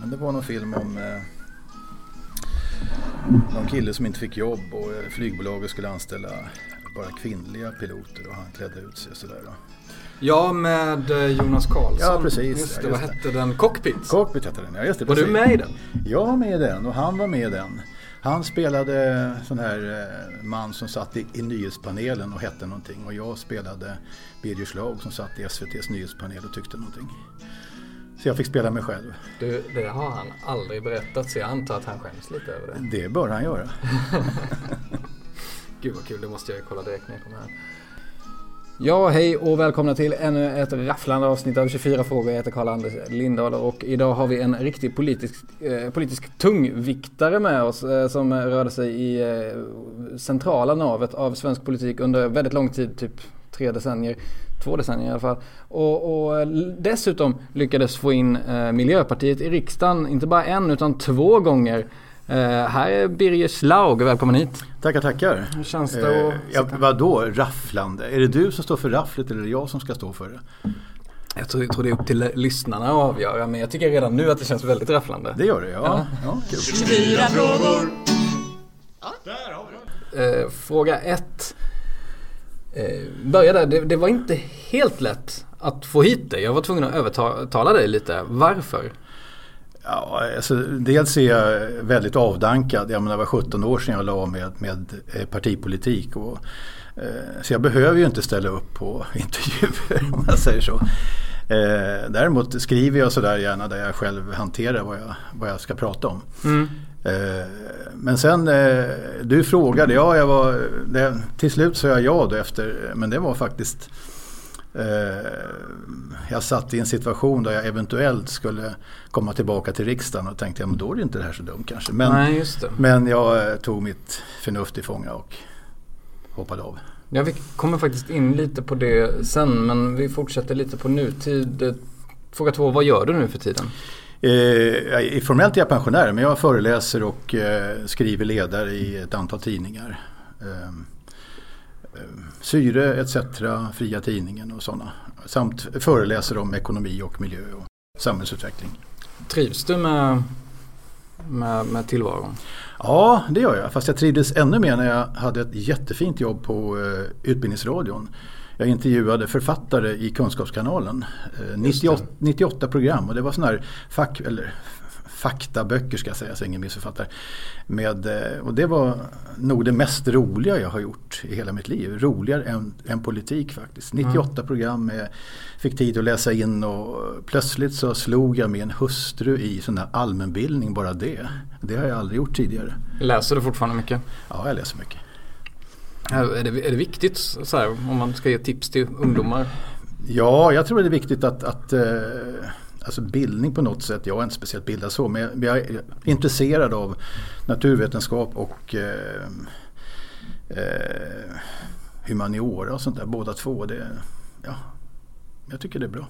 men det var någon film om eh, någon kille som inte fick jobb och eh, flygbolaget skulle anställa bara kvinnliga piloter och han klädde ut sig sådär. Då. Ja, med eh, Jonas Karlsson. Ja, precis. Just det, Ja, vad just det. hette den? Cockpit? Cockpit hette den, ja just det. Var du precis. med i den? Jag var med i den och han var med i den. Han spelade sån här eh, man som satt i, i nyhetspanelen och hette någonting och jag spelade Birger Schlaug som satt i SVTs nyhetspanel och tyckte någonting. Så jag fick spela mig själv. Du, det har han aldrig berättat så jag antar att han skäms lite över det. Det bör han göra. Gud vad kul, det måste jag ju kolla direkt när jag kommer hem. Ja, hej och välkomna till ännu ett rafflande avsnitt av 24 frågor. Jag heter Karl-Anders Lindahl och idag har vi en riktig politisk, eh, politisk tungviktare med oss eh, som rörde sig i eh, centrala navet av svensk politik under väldigt lång tid, typ tre decennier. Två decennier i alla fall. Och, och l- dessutom lyckades få in eh, Miljöpartiet i riksdagen, inte bara en utan två gånger. Eh, här är Birger Schlaug, välkommen hit. Tackar, tackar. Hur känns det Eh, ja, vadå rafflande? Är det du som står för rafflet eller är det jag som ska stå för det? Jag tror, jag tror det är upp till lyssnarna att avgöra men jag tycker redan nu att det känns väldigt rafflande. Det gör det, ja. ja kul. Eh, fråga ett. Eh, börja där, det, det var inte helt lätt att få hit dig. Jag var tvungen att övertala dig lite. Varför? Ja, alltså, dels är jag väldigt avdankad. Jag menar, det var 17 år sedan jag la av med, med eh, partipolitik. Och, eh, så jag behöver ju inte ställa upp på intervjuer om jag säger så. Eh, däremot skriver jag sådär gärna där jag själv hanterar vad jag, vad jag ska prata om. Eh, men sen, eh, du frågade, ja jag var, det, till slut sa jag ja då efter, men det var faktiskt Eh, jag satt i en situation där jag eventuellt skulle komma tillbaka till riksdagen och tänkte ja, men då är det inte det här så dumt kanske. Men, Nej, men jag eh, tog mitt förnuft i fånga och hoppade av. Ja, vi kommer faktiskt in lite på det sen men vi fortsätter lite på nutid. Eh, Fråga två, vad gör du nu för tiden? Eh, formellt är jag pensionär men jag föreläser och eh, skriver ledare i ett antal tidningar. Eh, eh, Syre etc, Fria Tidningen och sådana. Samt föreläser om ekonomi och miljö och samhällsutveckling. Trivs du med, med, med tillvaron? Ja, det gör jag. Fast jag trivdes ännu mer när jag hade ett jättefint jobb på eh, Utbildningsradion. Jag intervjuade författare i Kunskapskanalen. Eh, 98, 98 program och det var sådana här fack, eller faktaböcker ska jag säga, så ingen missförfattar. Med, eh, och det var nog det mest roliga jag har gjort i hela mitt liv. Roligare än, än politik faktiskt. 98 program, med, fick tid att läsa in och plötsligt så slog jag min hustru i sån där allmänbildning, bara det. Det har jag aldrig gjort tidigare. Läser du fortfarande mycket? Ja, jag läser mycket. Är det, är det viktigt så här, om man ska ge tips till ungdomar? Ja, jag tror det är viktigt att, att eh, alltså bildning på något sätt, jag är inte speciellt bildad så, men jag, men jag är intresserad av naturvetenskap och eh, eh, humaniora och sånt där, båda två. Det, ja, jag tycker det är bra.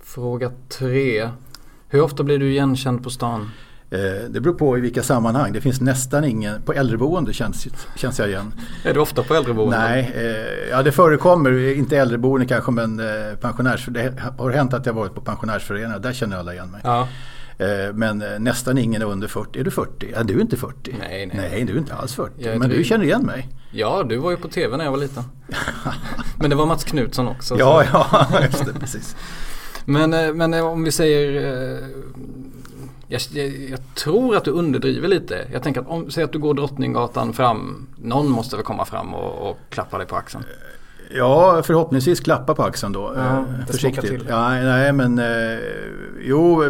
Fråga tre. Hur ofta blir du igenkänd på stan? Eh, det beror på i vilka sammanhang. Det finns nästan ingen, på äldreboende känns, känns jag igen. Är du ofta på äldreboenden? Nej, eh, ja det förekommer, inte äldreboende kanske men eh, pensionärs, det har hänt att jag varit på pensionärsföreningar, där känner alla igen mig. Ja. Eh, men eh, nästan ingen är under 40. Är du 40? Ja, du är inte 40. Nej, nej. Nej, du är inte alls 40. Jag men du dryg. känner igen mig. ja, du var ju på tv när jag var liten. Men det var Mats Knutsson också. Ja, så- ja, just det, precis. Men, eh, men om vi säger jag, jag, tror att du underdriver lite. Jag tänker att om, säg att du går Drottninggatan fram. Någon måste väl komma fram och, och klappa dig på axeln. Ja, förhoppningsvis klappa på axeln då. Ja, eh, försiktigt. Ja, nej, men eh, jo,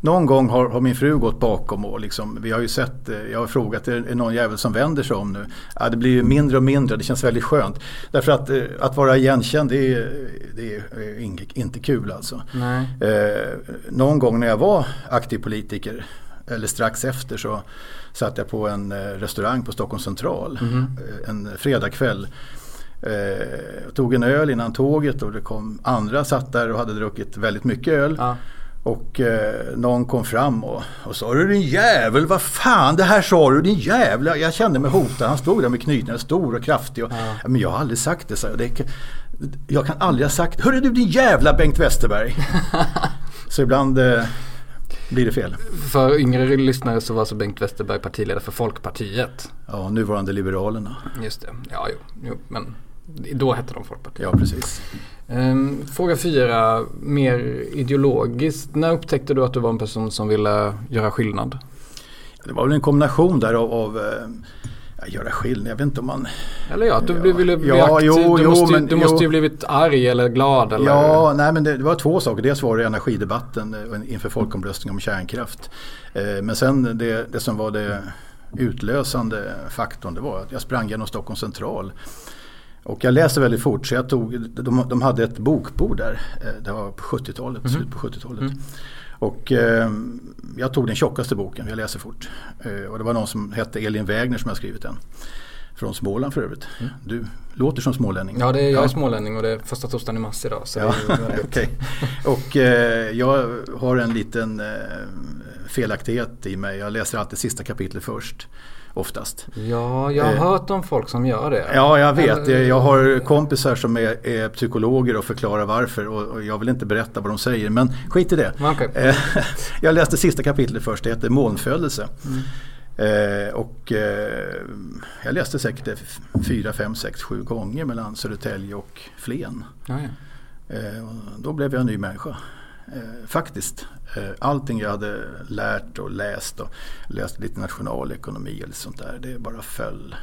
någon gång har, har min fru gått bakom och liksom, vi har ju sett, eh, jag har frågat, är det någon jävel som vänder sig om nu? Ja, det blir ju mindre och mindre, det känns väldigt skönt. Därför att, eh, att vara igenkänd, det är, det är inte, kul alltså. Nej. Eh, någon gång när jag var aktiv politiker, eller strax efter så satt jag på en restaurang på Stockholms central eh, en fredagkväll. Eh, tog en öl innan tåget och det kom andra satt där och hade druckit väldigt mycket öl. Ja. Och eh, någon kom fram och, och sa du din jävel, vad fan det här sa du din jävla. Jag kände mig hotad. Han stod där med knytningar, stor och kraftig. Och, ja. Men jag har aldrig sagt det, så jag. Det, jag kan aldrig ha sagt, hörru du din jävla Bengt Westerberg. så ibland eh, blir det fel. För yngre lyssnare så var alltså Bengt Westerberg partiledare för Folkpartiet. Ja, nuvarande Liberalerna. Just det, ja jo, jo men då hette de Folkpartiet. Ja, precis. Ehm, fråga fyra, mer ideologiskt. När upptäckte du att du var en person som ville göra skillnad? Det var väl en kombination där av, av eh, göra skillnad. Jag vet inte om man... Eller ja, att du Ja. ville bli Ja, aktiv. jo, du jo, måste, men- du måste ju blivit arg eller glad eller? Ja, nej men det, det var två saker. Dels var det energidebatten eh, inför folkomröstningen om kärnkraft. Eh, Men sen det, det som var det utlösande faktorn det var att jag sprang genom Stockholms central. Och jag läste väldigt fort så jag tog, de, de hade ett bokbord där. Eh, Det var på 70-talet, Mhm. slutet på 70-talet. Mm. Och eh, jag tog den tjockaste boken, jag läser fort. Eh, och det var någon som hette Elin Wägner som har skrivit den. Från Småland för övrigt. Du låter som smålänning. Mm. Ja, det är, jag är smålänning och det är första torsdagen i mars idag. Så Ja, väldigt... okej. Och eh, jag har en liten eh, felaktighet i mig. Jag läser alltid sista kapitlet först. Oftast. ja, jag har Eh. hört om folk som gör det. Ja, jag vet. Eller- Jag har kompisar som är, är psykologer och förklarar varför. Och, och jag vill inte berätta vad de säger. Men skit i det. Okej. Eh, jag läste sista kapitlet först. Det heter Molnfödelse. Mm. Eh, och eh, jag läste säkert det fyra, fem, sex, sju gånger mellan Södertälje och Flen. Ja, ja. Eh, och då blev jag en ny människa. Eh, faktiskt. Eh, allting jag hade lärt och läst och läst lite nationalekonomi och lite sånt där. Det bara föll.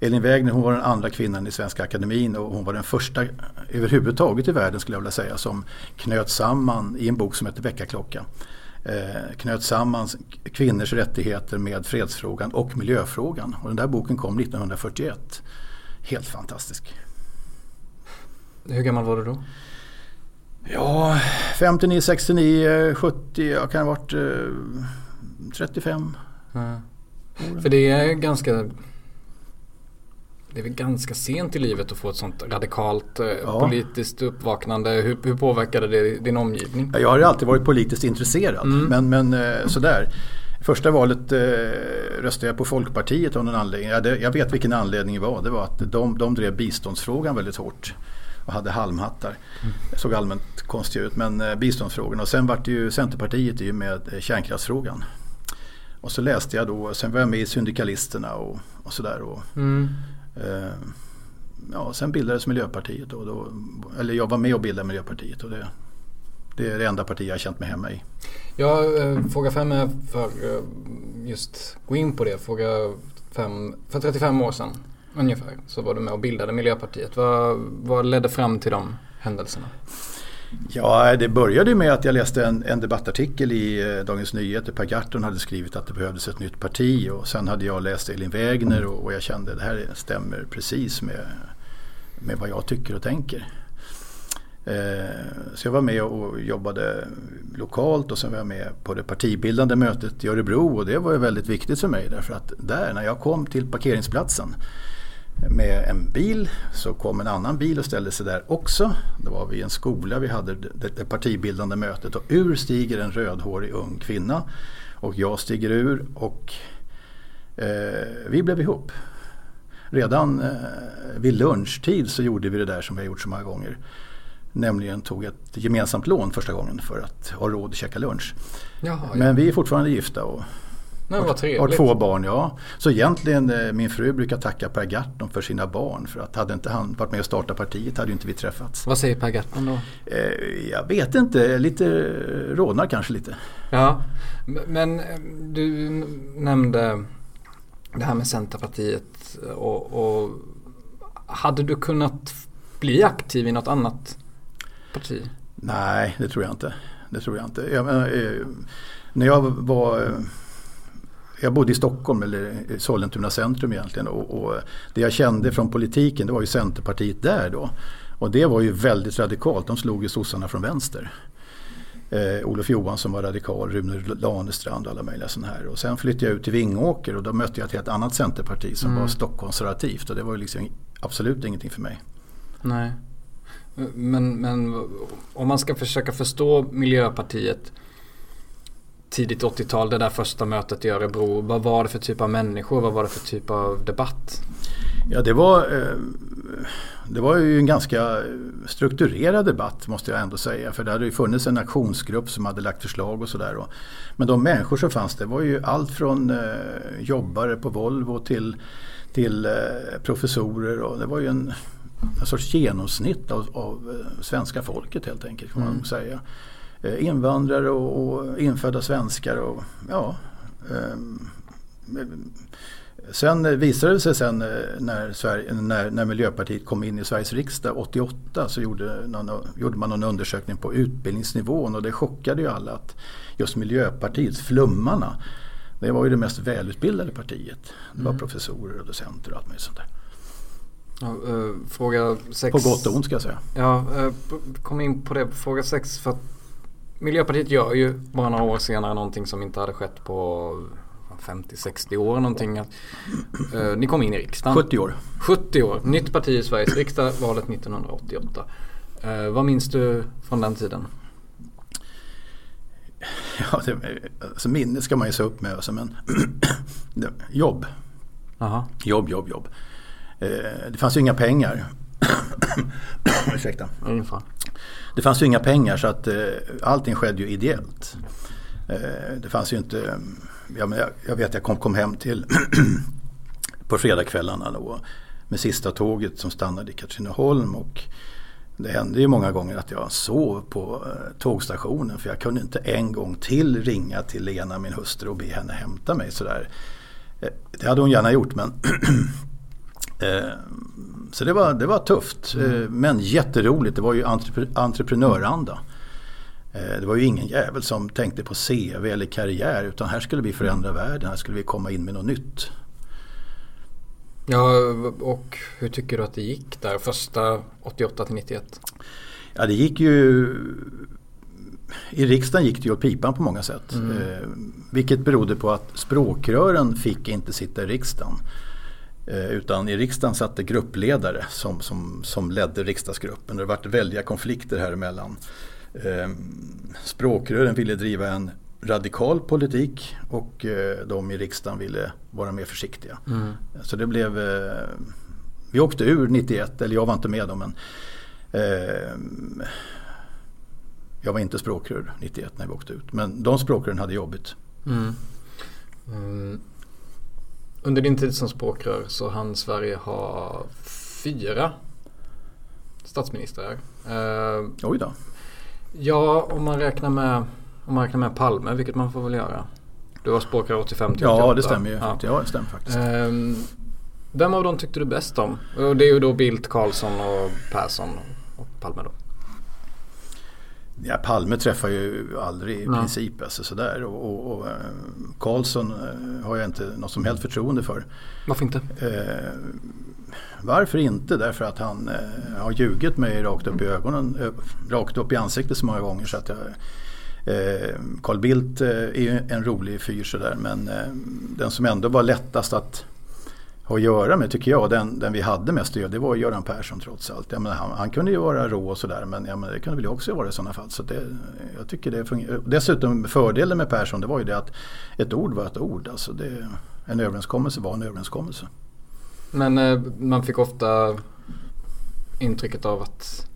Elin Wägner hon var den andra kvinnan i Svenska Akademin och hon var den första överhuvudtaget i världen skulle jag vilja säga som knöt samman i en bok som heter Väckarklocka. Eh, knöt samman kvinnors rättigheter med fredsfrågan och miljöfrågan. Och den där boken kom 1941. Helt fantastisk. Hur gammal var du då? Ja, 59, 69, 70, jag kan ha varit eh, 35. Ja. För det är ganska det är väl ganska sent i livet att få ett sånt radikalt eh, Ja. politiskt uppvaknande. Hur, hur påverkade det din omgivning? Ja, Jag har ju alltid varit politiskt intresserad, Mm. men, men eh, sådär. Första valet eh, röstade jag på Folkpartiet av någon anledning. Ja, det, jag vet vilken anledning det var. Det var att de, de drev biståndsfrågan väldigt hårt och hade halmhattar. Det såg allmänt konstigt ut, men eh, biståndsfrågan. Och sen vart det ju Centerpartiet ju med eh, kärnkraftsfrågan. Och så läste jag då, sen var jag med i Syndikalisterna och, och sådär. Och, Mm. Eh, ja, sen bildades Miljöpartiet. Och då, eller jag var med och bildade Miljöpartiet. Och det, det är det enda parti jag har känt mig hemma i. Ja, eh, fråga fem är för eh, just gå in på det. Fråga fem, för 35 år sedan ungefär så var du med och bildade Miljöpartiet. Vad, vad ledde fram till de händelserna? Ja, det började med att jag läste en, en debattartikel i eh, Dagens Nyheter. Per Gahrton hade skrivit att det behövdes ett nytt parti. Och sen hade jag läst Elin Wägner och, och jag kände att det här stämmer precis med, med vad jag tycker och tänker. Eh, så jag var med och jobbade lokalt och sen var jag med på det partibildande mötet i Örebro och det var ju väldigt viktigt för mig därför att där när jag kom till parkeringsplatsen med en bil så kom en annan bil och ställde sig där också. Då var vi i en skola, vi hade det, det partibildande mötet och ur stiger en rödhårig ung kvinna och jag stiger ur och eh, vi blev ihop. Redan eh, vid lunchtid så gjorde vi det där som vi har gjort så många gånger. Nämligen tog ett gemensamt lån första gången för att ha råd att käka lunch. Jaha, ja. Men vi är fortfarande gifta och Nej, vad har trevligt. två barn, ja. Så egentligen eh, min fru brukar tacka Per Gahrton för sina barn. För att hade inte han varit med och startat partiet hade ju inte vi träffats. Vad säger Per Gahrton då? Eh, jag vet inte, lite rodnar kanske lite. Ja, men eh, du nämnde det här med Centerpartiet och, och hade du kunnat bli aktiv i något annat parti? Nej, det tror jag inte. Det tror jag inte. Jag, när jag var eh, jag bodde i Stockholm eller Sollentuna centrum egentligen och, och, det jag kände från politiken det var ju Centerpartiet där då. Och det var ju väldigt radikalt. De slog ju sossarna från vänster. Eh, Olof Johansson var radikal, Rune Lanestrand och alla möjliga sådana här. Och sen flyttade jag ut till Vingåker och då mötte jag ett helt annat centerparti som mm. var stockkonservativt och det var ju liksom absolut ingenting för mig. Nej. Men, men om man ska försöka förstå Miljöpartiet tidigt 80-tal, det där första mötet i Örebro. Vad var det för typ av människor? Vad var det för typ av debatt? Ja, det var, eh, det var ju en ganska strukturerad debatt måste jag ändå säga. För det hade ju funnits en aktionsgrupp som hade lagt förslag och sådär. Men de människor som fanns det var ju allt från eh, jobbare på Volvo till, till eh, professorer. Och det var ju en, en sorts genomsnitt av, av svenska folket helt enkelt kan man mm. säga. Invandrare och, och infödda svenskar och ja. Um, Sen visade det sig sen eh, när, Sverige, när, när, Miljöpartiet kom in i Sveriges riksdag 88 så gjorde, någon, gjorde man någon undersökning på utbildningsnivån och det chockade ju alla att just Miljöpartiet, flummarna, det var ju det mest välutbildade partiet. Det var mm. professorer och docenter och allt möjligt sånt där. Ja, fråga 6. På gott och ont ska jag säga. Ja, kom in på det. Fråga 6. För att Miljöpartiet gör ju bara några år senare någonting som inte hade skett på 50-60 år någonting. Uh, ni kom in i riksdagen. 70 år. 70 år. Nytt parti i Sveriges riksdag, valet 1988. Uh, eh, vad minns du från den tiden? Ja, det, alltså minne ska man ju se upp med. Alltså, men jobb. Aha. Jobb, jobb, jobb. Eh, det fanns ju inga pengar. Ursäkta. Ungefär. Det fanns ju inga pengar så att eh, allting skedde ju ideellt. Eh, det fanns ju inte eh, ja, men jag, jag vet jag kom, kom hem till på fredagskvällarna då, med sista tåget som stannade i Katrineholm. Och det hände ju många gånger att jag sov på eh, tågstationen för jag kunde inte en gång till ringa till Lena, min hustru, och be henne hämta mig. Sådär. Eh, det hade hon gärna gjort men så det var, det var tufft mm. men jätteroligt. Det var ju entreprenöranda. Eh, det var ju ingen jävel som tänkte på CV eller karriär utan här skulle vi förändra världen, här skulle vi komma in med något nytt. Ja, och hur tycker du att det gick där första 88 till 91? Ja, det gick ju... I riksdagen gick det ju åt pipan på många sätt. Mm. Eh, vilket berodde på att språkrören fick inte sitta i riksdagen. Eh, utan i riksdagen satt det gruppledare som, som, som ledde riksdagsgruppen. Det varit väldiga konflikter här emellan. Eh, språkrören ville driva en radikal politik och eh, de i riksdagen ville vara mer försiktiga. Mm. Så det blev, vi åkte ur 91, eller jag var inte med då men jag var inte språkrör 91 när vi åkte ut. Men de språkrören hade jobbigt. Mm. Mm. Under din tid som språkrör så hann Sverige ha fyra statsministrar. Eh, Oj då. Ja, om man räknar med, om man räknar med Palme, vilket man får väl göra. Du var språkare 85 till 88. Ja, det stämmer ju. Ja, ja det stämmer faktiskt. Um, vem av dem tyckte du bäst om? Och det är ju då Bildt, Karlsson och Persson och Palme då. Ja, Palme träffar ju aldrig i princip alltså, sådär. Och, och, och eh, Karlsson eh, har jag inte något som helst förtroende för. Varför inte? Eh, varför inte? Därför att han eh, har ljugit mig rakt upp i ögonen, eh, rakt upp i ansiktet så många gånger. Så att jag, eh, Carl Bildt är ju en rolig fyr sådär men den som ändå var lättast att ha att göra med tycker jag, den, den vi hade mest att göra, det var Göran Persson trots allt. Jag menar, han, han kunde ju vara rå och sådär men jag menar, det kunde väl jag också vara i sådana fall. Så det, jag tycker det fungerar. Dessutom fördelen med Persson det var ju det att ett ord var ett ord. Alltså det, en överenskommelse var en överenskommelse. Men eh, man fick ofta intrycket av att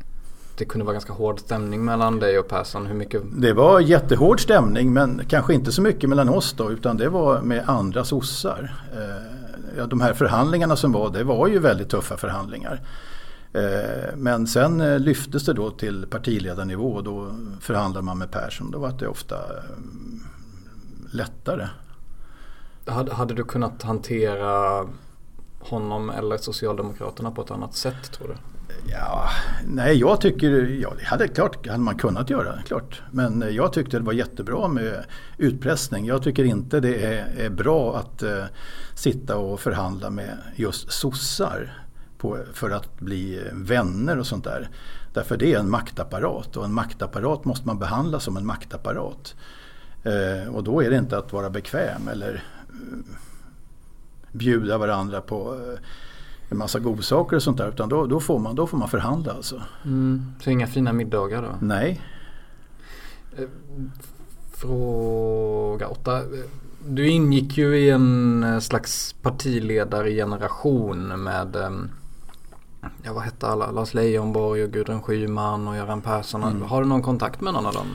det kunde vara ganska hård stämning mellan dig och Persson. Hur mycket? Det var jättehård stämning men kanske inte så mycket mellan oss då utan det var med andra sossar. Eh, ja, de här förhandlingarna som var det var ju väldigt tuffa förhandlingar. Eh, men sen eh, lyftes det då till partiledarnivå och då förhandlade man med Persson. Då var det ofta mm, lättare. Hade, hade du kunnat hantera honom eller Socialdemokraterna på ett annat sätt tror du? Ja, nej, jag tycker, ja, det hade, klart, hade man kunnat göra, klart. Men jag tyckte det var jättebra med utpressning. Jag tycker inte det är, är bra att eh, sitta och förhandla med just sossar på, för att bli vänner och sånt där. Därför det är en maktapparat och en maktapparat måste man behandla som en maktapparat. Eh, och då är det inte att vara bekväm eller eh, bjuda varandra på eh, en massa godsaker och sånt där. Utan då, då, får, man, då får man förhandla alltså. Mm, så inga fina middagar då? Nej. Eh, fråga 8. Du ingick ju i en eh, slags partiledargeneration med Ja vad hette alla? Lars Leijonborg och Gudrun Schyman och Göran Persson. Mm. Har du någon kontakt med någon av dem?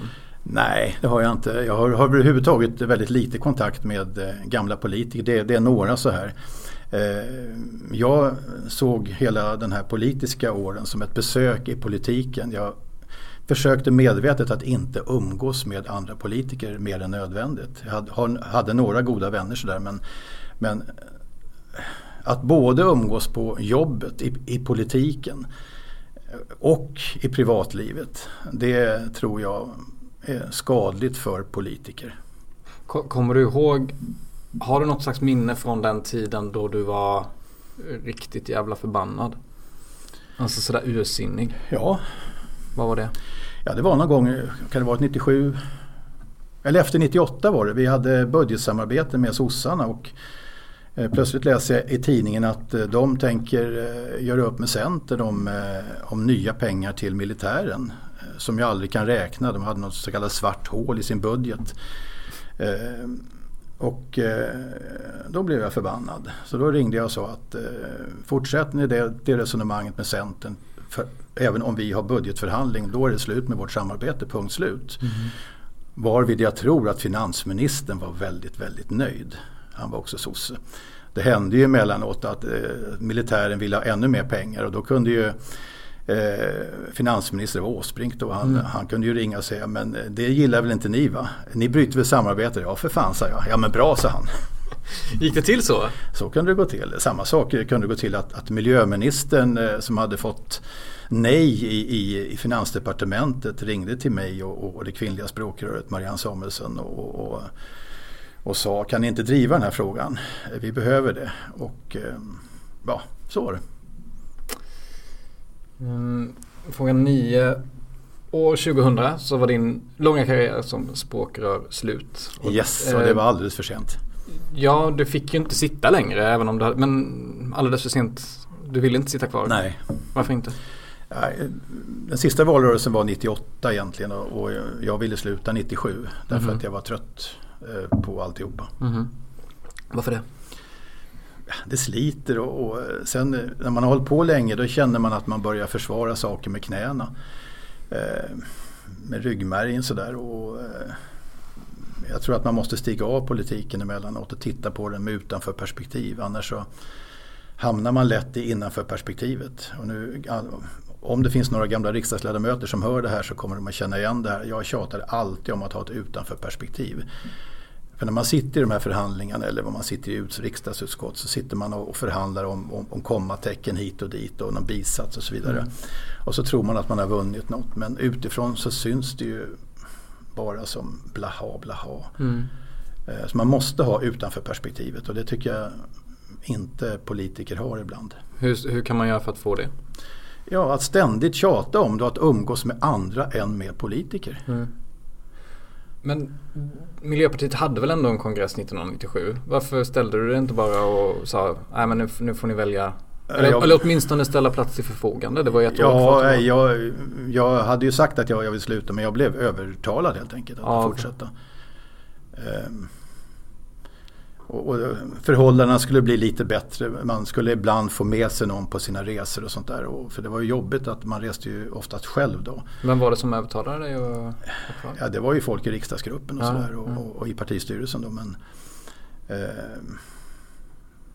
Nej, det har jag inte. Jag har, har överhuvudtaget väldigt lite kontakt med eh, gamla politiker. Det, det är några så här. Eh, jag såg hela den här politiska åren som ett besök i politiken. Jag försökte medvetet att inte umgås med andra politiker mer än nödvändigt. Jag hade några goda vänner sådär men, men att både umgås på jobbet, i, i politiken och i privatlivet. Det tror jag är skadligt för politiker. Kommer du ihåg har du något slags minne från den tiden då du var riktigt jävla förbannad? Alltså sådär ursinnig. Ja. Vad var det? Ja det var någon gång, kan det vara 97? Eller efter 98 var det. Vi hade budgetsamarbete med sossarna och eh, plötsligt läser jag i tidningen att eh, de tänker eh, göra upp med Centern om, om nya pengar till militären. Som jag aldrig kan räkna. De hade något så kallat svart hål i sin budget. Och eh, då blev jag förbannad. Så då ringde jag och sa att eh, fortsätter ni det, det resonemanget med Centern, för, även om vi har budgetförhandling, då är det slut med vårt samarbete, punkt slut. Mm. Varvid jag tror att finansministern var väldigt, väldigt nöjd. Han var också sosse. Det hände ju emellanåt att eh, militären ville ha ännu mer pengar och då kunde ju eh, finansminister Åsbrink då, han, mm. han, kunde ju ringa och säga men eh, det gillar väl inte ni va? Ni bryter väl samarbete? Ja för fan sa jag. Ja men bra sa han. Gick det till så? Så kunde det gå till. Samma sak kunde gå till att, att miljöministern eh, som hade fått nej i, i, i finansdepartementet ringde till mig och, och det kvinnliga språkröret Marianne Samuelsson och, och, och, sa kan ni inte driva den här frågan? Vi behöver det. Och eh, ja, så var det. Mm, fråga 9. År 2000 så var din långa karriär som språkrör slut. Och, yes, och det var alldeles för sent. Ja, du fick ju inte sitta längre även om du hade, men alldeles för sent. Du ville inte sitta kvar? Nej. Varför inte? Den sista valrörelsen var 98 egentligen och jag ville sluta 97 därför mm. att jag var trött eh, på alltihopa. Mm. Varför det? Det sliter och, och, sen när man har hållit på länge då känner man att man börjar försvara saker med knäna. Eh, med ryggmärgen sådär. Och, eh, jag tror att man måste stiga av politiken emellanåt och titta på den med utanför perspektiv. Annars så hamnar man lätt i innanför perspektivet. Och nu, om det finns några gamla riksdagsledamöter som hör det här så kommer de att känna igen det här. Jag tjatar alltid om att ha ett utanför perspektiv. För när man sitter i de här förhandlingarna eller om man sitter i riksdagsutskott så sitter man och förhandlar om, om, om kommatecken hit och dit och någon bisats och så vidare. Mm. Och så tror man att man har vunnit något men utifrån så syns det ju bara som blaha blaha. Mm. Eh, så man måste ha utanför perspektivet och det tycker jag inte politiker har ibland. Hur, hur kan man göra för att få det? Ja, att ständigt tjata om det och att umgås med andra än med politiker. Mm. Men Miljöpartiet hade väl ändå en kongress 1997? Varför ställde du det inte bara och sa nej men nu, nu får ni välja eller, jag, eller åtminstone ställa plats till förfogande. Det var ett ja, jag, jag hade ju sagt att jag, jag vill sluta men jag blev övertalad helt enkelt att ja, fortsätta. Um, och, förhållandena skulle bli lite bättre. Man skulle ibland få med sig någon på sina resor och sånt där. Och, för det var ju jobbigt att man reste ju oftast själv då. Vem var det som övertalade dig? Och... Ja det var ju folk i riksdagsgruppen och ja, sådär och, ja. och, och, i partistyrelsen då. Men, eh,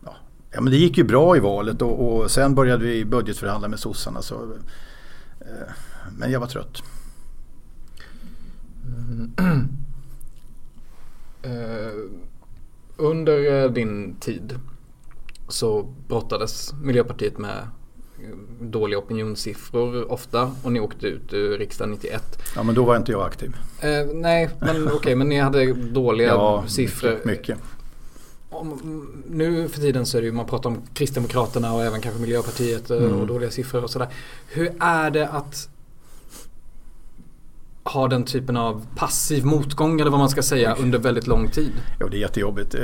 ja. ja. men det gick ju bra i valet och, och sen började vi budgetförhandla med sossarna. Så, eh, men jag var trött. Mm. uh. Under eh, din tid så brottades Miljöpartiet med dåliga opinionssiffror ofta och ni åkte ut ur riksdagen 91. Ja men då var inte jag aktiv. Eh, nej, men okej, okay, men ni hade dåliga ja, siffror. Mycket. mycket. Om, nu för tiden så är det ju, man pratar om Kristdemokraterna och även kanske Miljöpartiet mm. och dåliga siffror och sådär. Hur är det att ha den typen av passiv motgång eller vad man ska säga under väldigt lång tid? Ja, det är jättejobbigt. Eh,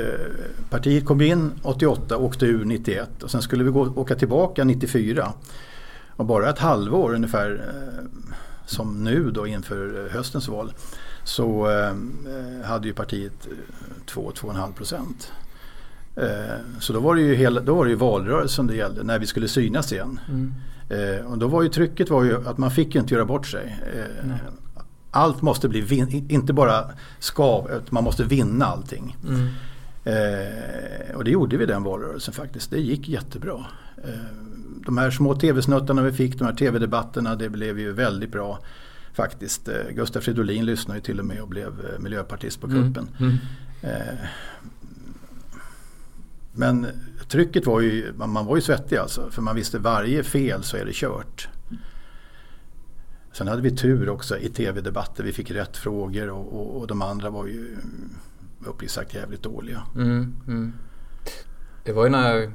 partiet kom in 88, åkte ur 91 och sen skulle vi gå, åka tillbaka 94. Och bara ett halvår ungefär eh, som nu då inför höstens val så eh, hade ju partiet 2-2,5 procent. Så då var det ju, hela, då var det ju valrörelsen det gällde när vi skulle synas igen. Mm. och då var ju trycket var ju att man fick inte göra bort sig. Mm allt måste bli, vin, inte bara ska, man måste vinna allting. Mm. Eh, och det gjorde vi den valrörelsen faktiskt. Det gick jättebra. Eh, de här små tv-snuttarna vi fick, de här tv-debatterna, det blev ju väldigt bra faktiskt. Eh, Gustaf Fridolin lyssnade ju till och med och blev eh, miljöpartist på kuppen. Mm. Mm. Men trycket var ju, man, man var ju svettig alltså. För man visste varje fel så är det kört. Sen hade vi tur också i tv-debatter. Vi fick rätt frågor och, och, och de andra var ju uppriktigt sagt jävligt dåliga. Mm, mm. Det var ju när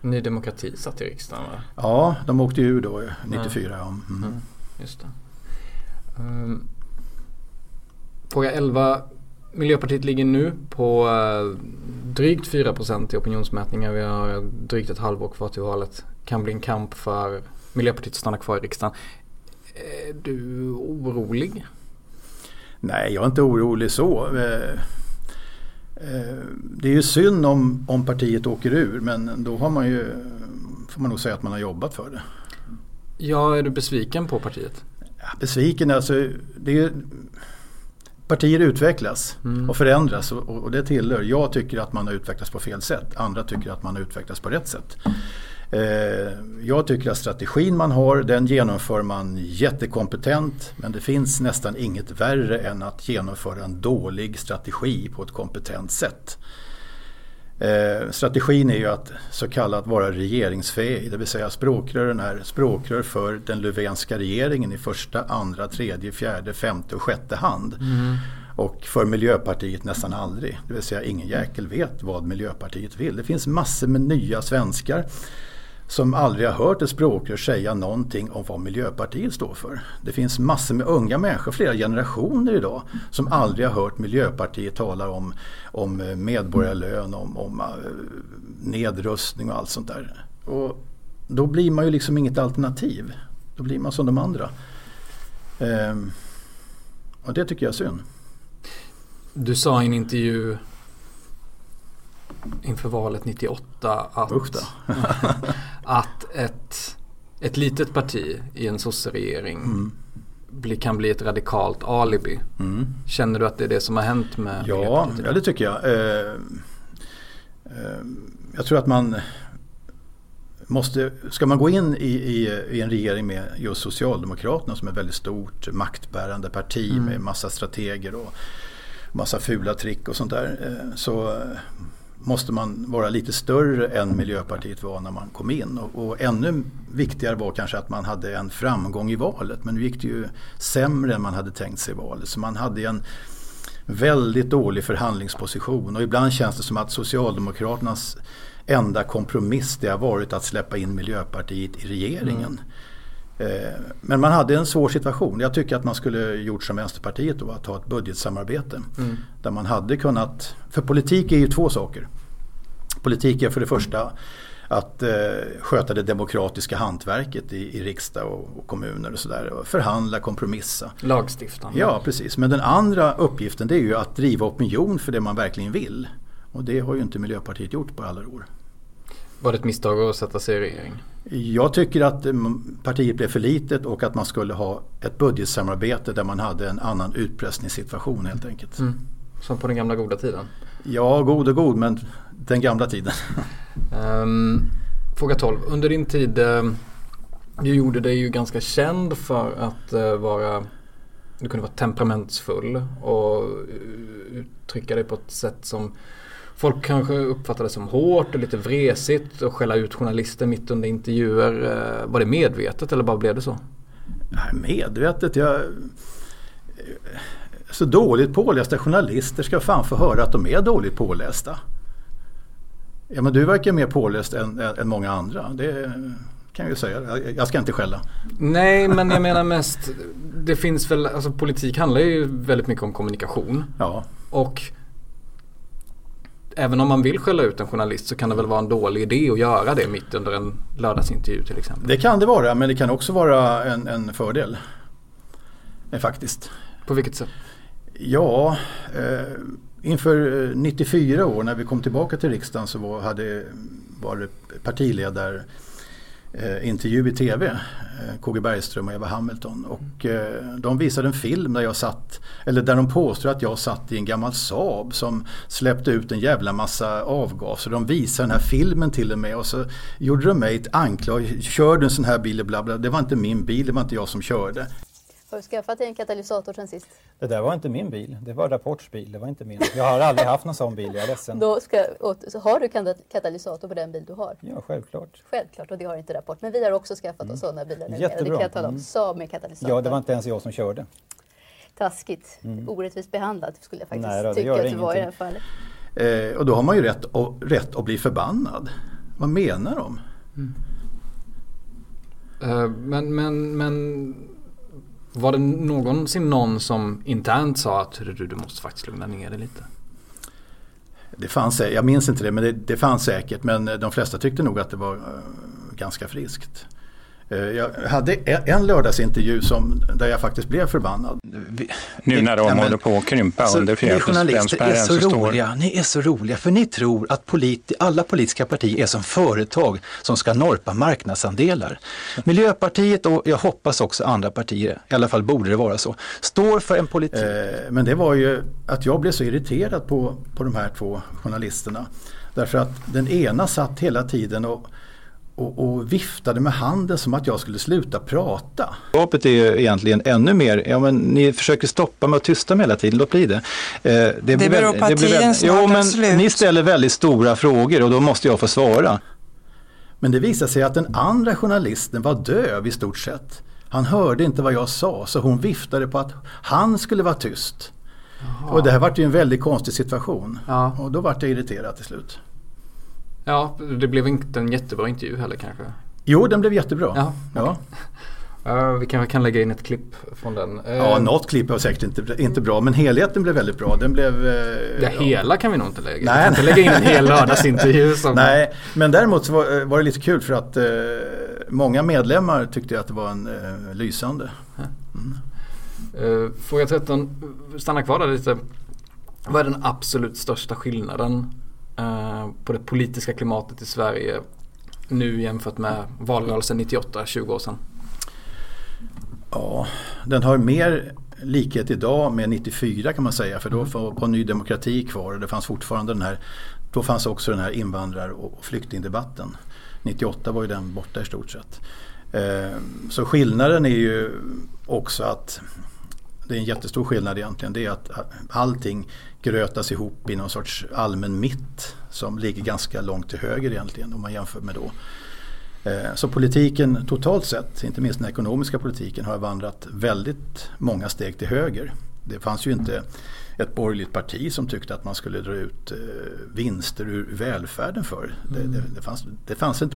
Ny Demokrati satt i riksdagen va? Ja, de åkte ju ur då 94. Ja. Mm. Mm, just det. Um, fråga 11. Miljöpartiet ligger nu på uh, drygt 4% i opinionsmätningar. Vi har drygt ett halvår kvar till valet. Kan bli en kamp för Miljöpartiet att stanna kvar i riksdagen. Är du orolig? Nej, jag är inte orolig så. Eh, eh, det är ju synd om, om partiet åker ur men då har man ju, får man nog säga att man har jobbat för det. Ja, är du besviken på partiet? Ja, besviken, alltså det är, partier utvecklas mm. och förändras och, och, det tillhör. Jag tycker att man har utvecklats på fel sätt. Andra tycker att man har utvecklats på rätt sätt. Eh, jag tycker att strategin man har den genomför man jättekompetent men det finns nästan inget värre än att genomföra en dålig strategi på ett kompetent sätt. Eh, strategin är ju att så kallat vara regeringsfähig, det vill säga språkrören är språkrör för den Löfvenska regeringen i första, andra, tredje, fjärde, femte och sjätte hand. Mm. Och för Miljöpartiet nästan aldrig, det vill säga ingen jäkel vet vad Miljöpartiet vill. Det finns massor med nya svenskar som aldrig har hört ett språkrör säga någonting om vad Miljöpartiet står för. Det finns massor med unga människor, flera generationer idag, som aldrig har hört Miljöpartiet tala om, om eh, medborgarlön, om, om eh, nedrustning och allt sånt där. Och då blir man ju liksom inget alternativ. Då blir man som de andra. Ehm, och det tycker jag är synd. Du sa i en intervju inför valet 98 att, att ett, ett litet parti i en sosseregering mm. bli, kan bli ett radikalt alibi. Mm. Känner du att det är det som har hänt med Ja, ja det tycker jag. Eh, eh, jag tror att man måste, ska man gå in i, i, i, en regering med just Socialdemokraterna som är ett väldigt stort maktbärande parti mm. med massa strateger och massa fula trick och sånt där. Eh, så måste man vara lite större än Miljöpartiet var när man kom in. Och, och, ännu viktigare var kanske att man hade en framgång i valet. Men nu gick det ju sämre än man hade tänkt sig i valet. Så man hade en väldigt dålig förhandlingsposition. Och ibland känns det som att Socialdemokraternas enda kompromiss det har varit att släppa in Miljöpartiet i regeringen. Mm. Eh, men man hade en svår situation. Jag tycker att man skulle gjort som Vänsterpartiet då, att ha ett budgetsamarbete. Mm. Där man hade kunnat, för politik är ju två saker. Politik är för det första att eh, sköta det demokratiska hantverket i, i riksdag och, och, kommuner och sådär. Förhandla, kompromissa. Lagstiftande. Ja, precis. Men den andra uppgiften det är ju att driva opinion för det man verkligen vill. Och det har ju inte Miljöpartiet gjort på alla år. Var det ett misstag att sätta sig i regering? Jag tycker att mm, partiet blev för litet och att man skulle ha ett budgetsamarbete där man hade en annan utpressningssituation helt enkelt. Mm. Som på den gamla goda tiden? Ja, god och god men den gamla tiden. um, fråga 12. Under din tid, uh, du gjorde dig ju ganska känd för att uh, vara du kunde vara temperamentsfull och uttrycka dig på ett sätt som folk kanske uppfattade som hårt och lite vresigt och skälla ut journalister mitt under intervjuer. Eh, var det medvetet eller bara blev det så? Nej, medvetet? Jag... Så dåligt pålästa journalister ska fan få höra att de är dåligt pålästa. Ja men du verkar mer påläst än, än många andra. Det kan jag ju säga. Jag ska inte skälla. Nej men jag menar mest. Det finns väl, alltså politik handlar ju väldigt mycket om kommunikation. Ja. Och även om man vill skälla ut en journalist så kan det väl vara en dålig idé att göra det mitt under en lördagsintervju till exempel. Det kan det vara men det kan också vara en, en fördel. Eh, faktiskt. På vilket sätt? Ja, eh, inför 94 eh, år när vi kom tillbaka till riksdagen så var, hade, var det partiledare eh, intervju i tv. Eh, KG Bergström och Eva Hamilton. Och eh, de visade en film där jag satt, eller där de påstår att jag satt i en gammal Saab som släppte ut en jävla massa avgaser. De visade den här filmen till och med och så gjorde de mig ett anklag. Kör du en sån här bil? Bla bla. Det var inte min bil, det var inte jag som körde. Har du skaffat dig en katalysator sen sist? Det där var inte min bil. Det var Rapports bil. Det var inte min. Jag har aldrig haft någon sån bil. Jag är ledsen. Då ska, så har du katalysator på den bil du har? Ja, självklart. Självklart, och det har inte Rapport. Men vi har också skaffat mm. oss sådana bilar Jättebra. Det kan jag tala om. Mm. Saab med katalysator. Ja, det var inte ens jag som körde. Taskigt. Mm. Orättvist behandlad skulle jag faktiskt Nej, då, tycka att du var i det här fallet. Eh, och då har man ju rätt, att, rätt att bli förbannad. Vad menar de? Mm. Uh, men, men, men var det någonsin någon som internt sa att du, du måste faktiskt lugna ner dig lite? Det fanns, jag minns inte det, men det, det fanns säkert. Men eh, de flesta tyckte nog att det var eh, ganska friskt. Eh, jag hade en lördagsintervju som, där jag faktiskt blev förbannad. Nu när de ja, håller på att krympa alltså, under fjärdedelsspärren så, så står... Roliga. Ni är så roliga för ni tror att politi alla politiska partier är som företag som ska norpa marknadsandelar. Miljöpartiet och jag hoppas också andra partier, i alla fall borde det vara så, står för en politik. Eh, men det var ju att jag blev så irriterad på, på de här två journalisterna. Därför att den ena satt hela tiden och och, och, viftade med handen som att jag skulle sluta prata. Skapet är ju egentligen ännu mer, ja men ni försöker stoppa mig och tysta mig hela tiden, låt bli det. Eh, det, det beror på att tiden snart jo, men slut. Ni ställer väldigt stora frågor och då måste jag få svara. Men det visade sig att den andra journalisten var döv i stort sett. Han hörde inte vad jag sa så hon viftade på att han skulle vara tyst. Jaha. Och det här var ju en väldigt konstig situation. Ja. Och då var jag irriterad till slut. Ja, det blev inte en jättebra intervju heller kanske. Jo, den blev jättebra. Ja, ja. Uh, vi kanske kan lägga in ett klipp från den. Uh, ja, något klipp var säkert inte, inte bra men helheten blev väldigt bra. Den blev... Uh, ja. hela kan vi nog inte lägga. Nej. Vi kan inte lägga in en hel lördagsintervju. Som... Nej, men däremot så var, var det lite kul för att många medlemmar tyckte att det var en lysande. Mm. fråga 13, stanna kvar där lite. Vad är den absolut största skillnaden på det politiska klimatet i Sverige nu jämfört med valrörelsen 98, 20 år sedan? Ja, den har mer likhet idag med 94 kan man säga för då mm. var Ny Demokrati kvar och det fanns fortfarande den här då fanns också den här invandrar och flyktingdebatten. 98 var ju den borta i stort sett. Eh, så skillnaden är ju också att det är en jättestor skillnad egentligen. Det är att allting grötas ihop i någon sorts allmän mitt som ligger ganska långt till höger egentligen om man jämför med då. Eh, så politiken totalt sett, inte minst den ekonomiska politiken, har vandrat väldigt många steg till höger. Det fanns ju inte ett borgerligt parti som tyckte att man skulle dra ut eh, vinster ur välfärden för. Det, det, det, fanns, det fanns inte.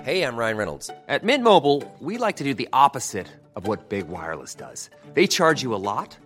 Hej, jag Ryan Reynolds. På Mint Mobile, we like to do the opposite of what Big Wireless does. They charge you a lot.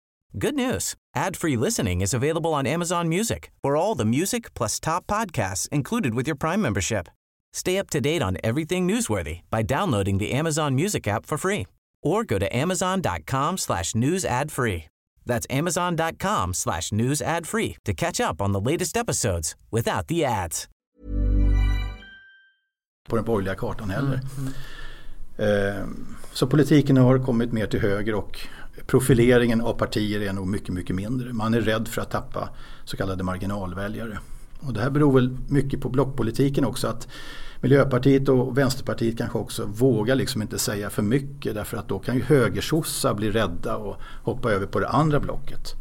Good news. Ad-free listening is available on Amazon Music for all the music plus top podcasts included with your Prime membership. Stay up to date on everything newsworthy by downloading the Amazon Music app for free or go to amazon.com slash news ad free. That's amazon.com slash news ad free to catch up on the latest episodes without the ads. På den borgerliga kartan heller. Mm. Mm. Så politiken har kommit mer till höger och profileringen av partier är nog mycket, mycket mindre. Man är rädd för att tappa så kallade marginalväljare. Och det här beror väl mycket på blockpolitiken också. att Miljöpartiet och Vänsterpartiet kanske också vågar liksom inte säga för mycket därför att då kan ju högersossar bli rädda och hoppa över på det andra blocket.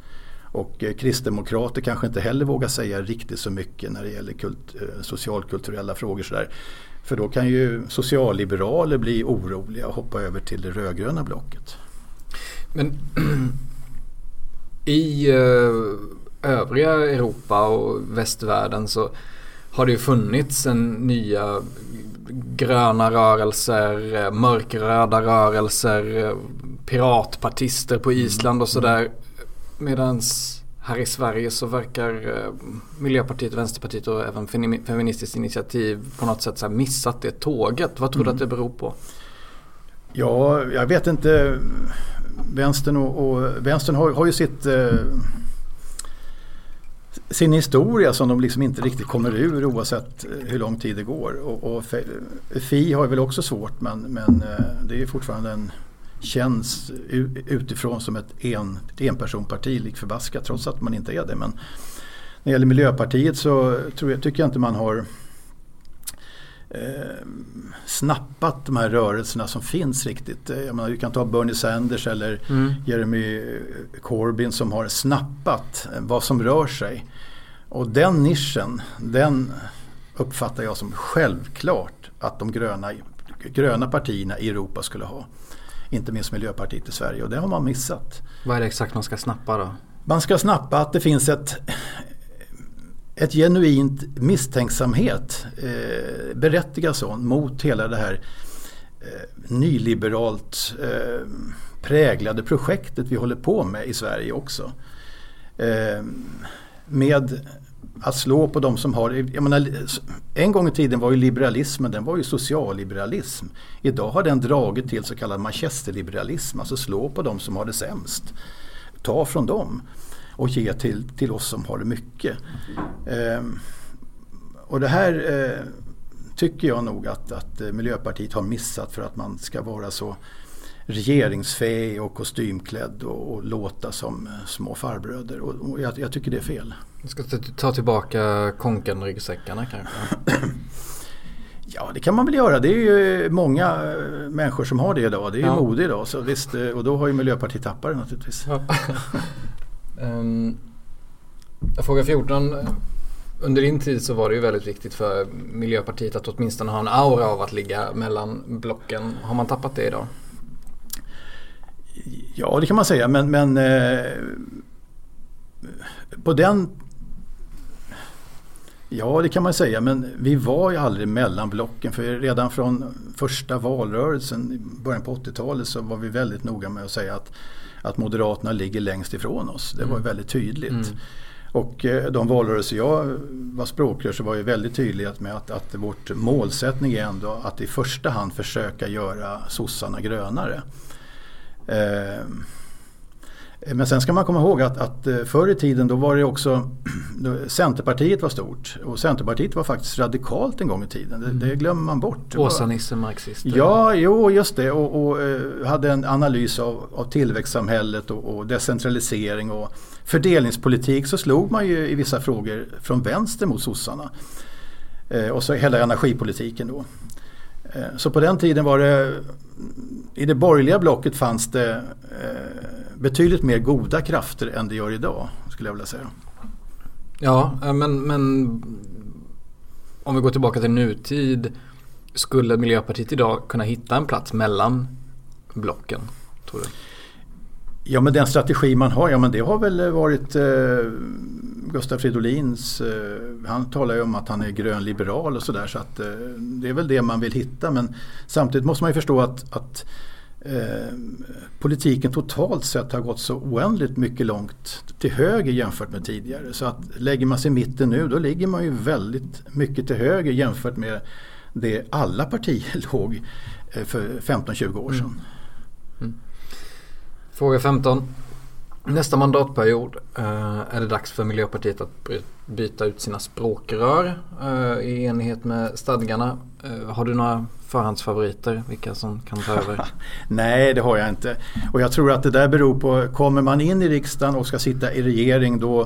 Och eh, kristdemokrater kanske inte heller vågar säga riktigt så mycket när det gäller kult, eh, socialkulturella frågor. Sådär. För då kan ju socialliberaler bli oroliga och hoppa över till det rödgröna blocket. Men i eh, övriga Europa och västvärlden så har det ju funnits en nya gröna rörelser, mörkröda rörelser, piratpartister på mm. Island och sådär. Medans här i Sverige så verkar eh, Miljöpartiet, Vänsterpartiet och även Feministiskt initiativ på något sätt så missat det tåget. Vad tror du mm. att det beror på? Ja, jag vet inte. Vänstern, och, och vänstern har, har ju sitt eh, sin historia som de liksom inte riktigt kommer ur oavsett eh, hur lång tid det går. Och, och Fi har väl också svårt men, men eh, det är fortfarande en känns utifrån som ett, en, ett enpersonparti lik förbaskat trots att man inte är det. Men när det gäller Miljöpartiet så tror jag, tycker jag inte man har eh, snappat de här rörelserna som finns riktigt. Jag menar, vi kan ta Bernie Sanders eller mm. Jeremy Corbyn som har snappat vad som rör sig. Och den nischen, den uppfattar jag som självklart att de gröna, gröna partierna i Europa skulle ha. Inte minst Miljöpartiet i Sverige och det har man missat. Vad är det exakt man ska snappa då? Man ska snappa att det finns ett, ett genuint misstänksamhet, eh, berättigad sån, mot hela det här eh, nyliberalt eh, präglade projektet vi håller på med i Sverige också. Eh, med att slå på de som har, jag menar, en gång i tiden var ju liberalismen, den var ju socialliberalism. Idag har den dragit till så kallad manchesterliberalism, alltså slå på de som har det sämst. Ta från dem och ge till, till oss som har det mycket. Eh, och det här eh, tycker jag nog att, att Miljöpartiet har missat för att man ska vara så regeringsfähig och kostymklädd och, och låta som eh, små farbröder. Och, och jag, jag, tycker det är fel. Du ska ta tillbaka konken-ryggsäckarna kanske? Ja det kan man väl göra. Det är ju många eh, människor som har det idag. Det är ju ja. mode idag. Så visst, eh, och då har ju Miljöpartiet tappat det naturligtvis. Ja. um, fråga 14. Under din tid så var det ju väldigt viktigt för Miljöpartiet att åtminstone ha en aura av att ligga mellan blocken. Har man tappat det idag? Ja, det kan man säga. Men, men eh, på den... Ja, det kan man säga. Men vi var ju aldrig mellan blocken. För redan från första valrörelsen i början på 80-talet så var vi väldigt noga med att säga att, att Moderaterna ligger längst ifrån oss. Det var mm. väldigt tydligt. Mm. Och eh, de valrörelser jag var språkrör så var jag väldigt tydlig med att, att vårt målsättning är ändå att i första hand försöka göra sossarna grönare. Eh, men sen ska man komma ihåg att, att eh, förr i tiden då var det också Centerpartiet var stort och Centerpartiet var faktiskt radikalt en gång i tiden. Det, mm. det glömmer man bort. Åsa-Nisse marxist. Ja, jo just det och, och uh, hade en analys av, av tillväxtsamhället och, och, decentralisering och fördelningspolitik så slog man ju i vissa frågor från vänster mot sossarna. Och så hela energipolitiken då. Så på den tiden var det i det borgerliga blocket fanns det eh, betydligt mer goda krafter än det gör idag skulle jag vilja säga. Ja, men, men om vi går tillbaka till nutid. Skulle Miljöpartiet idag kunna hitta en plats mellan blocken? Tror du? Ja men den strategi man har, ja men det har väl varit eh, Gustav Fridolins, eh, han talar ju om att han är grönliberal och sådär så att eh, det är väl det man vill hitta men samtidigt måste man ju förstå att, att eh, politiken totalt sett har gått så oändligt mycket långt till höger jämfört med tidigare. Så att lägger man sig i mitten nu då ligger man ju väldigt mycket till höger jämfört med det alla partier låg eh, för 15-20 år sedan. Mm. Mm. Fråga 15. Nästa mandatperiod eh, är det dags för Miljöpartiet att byta ut sina språkrör eh, i enlighet med stadgarna. Eh, har du några förhandsfavoriter? Vilka som kan ta över? Nej, det har jag inte. Och jag tror att det där beror på, kommer man in i riksdagen och ska sitta i regering då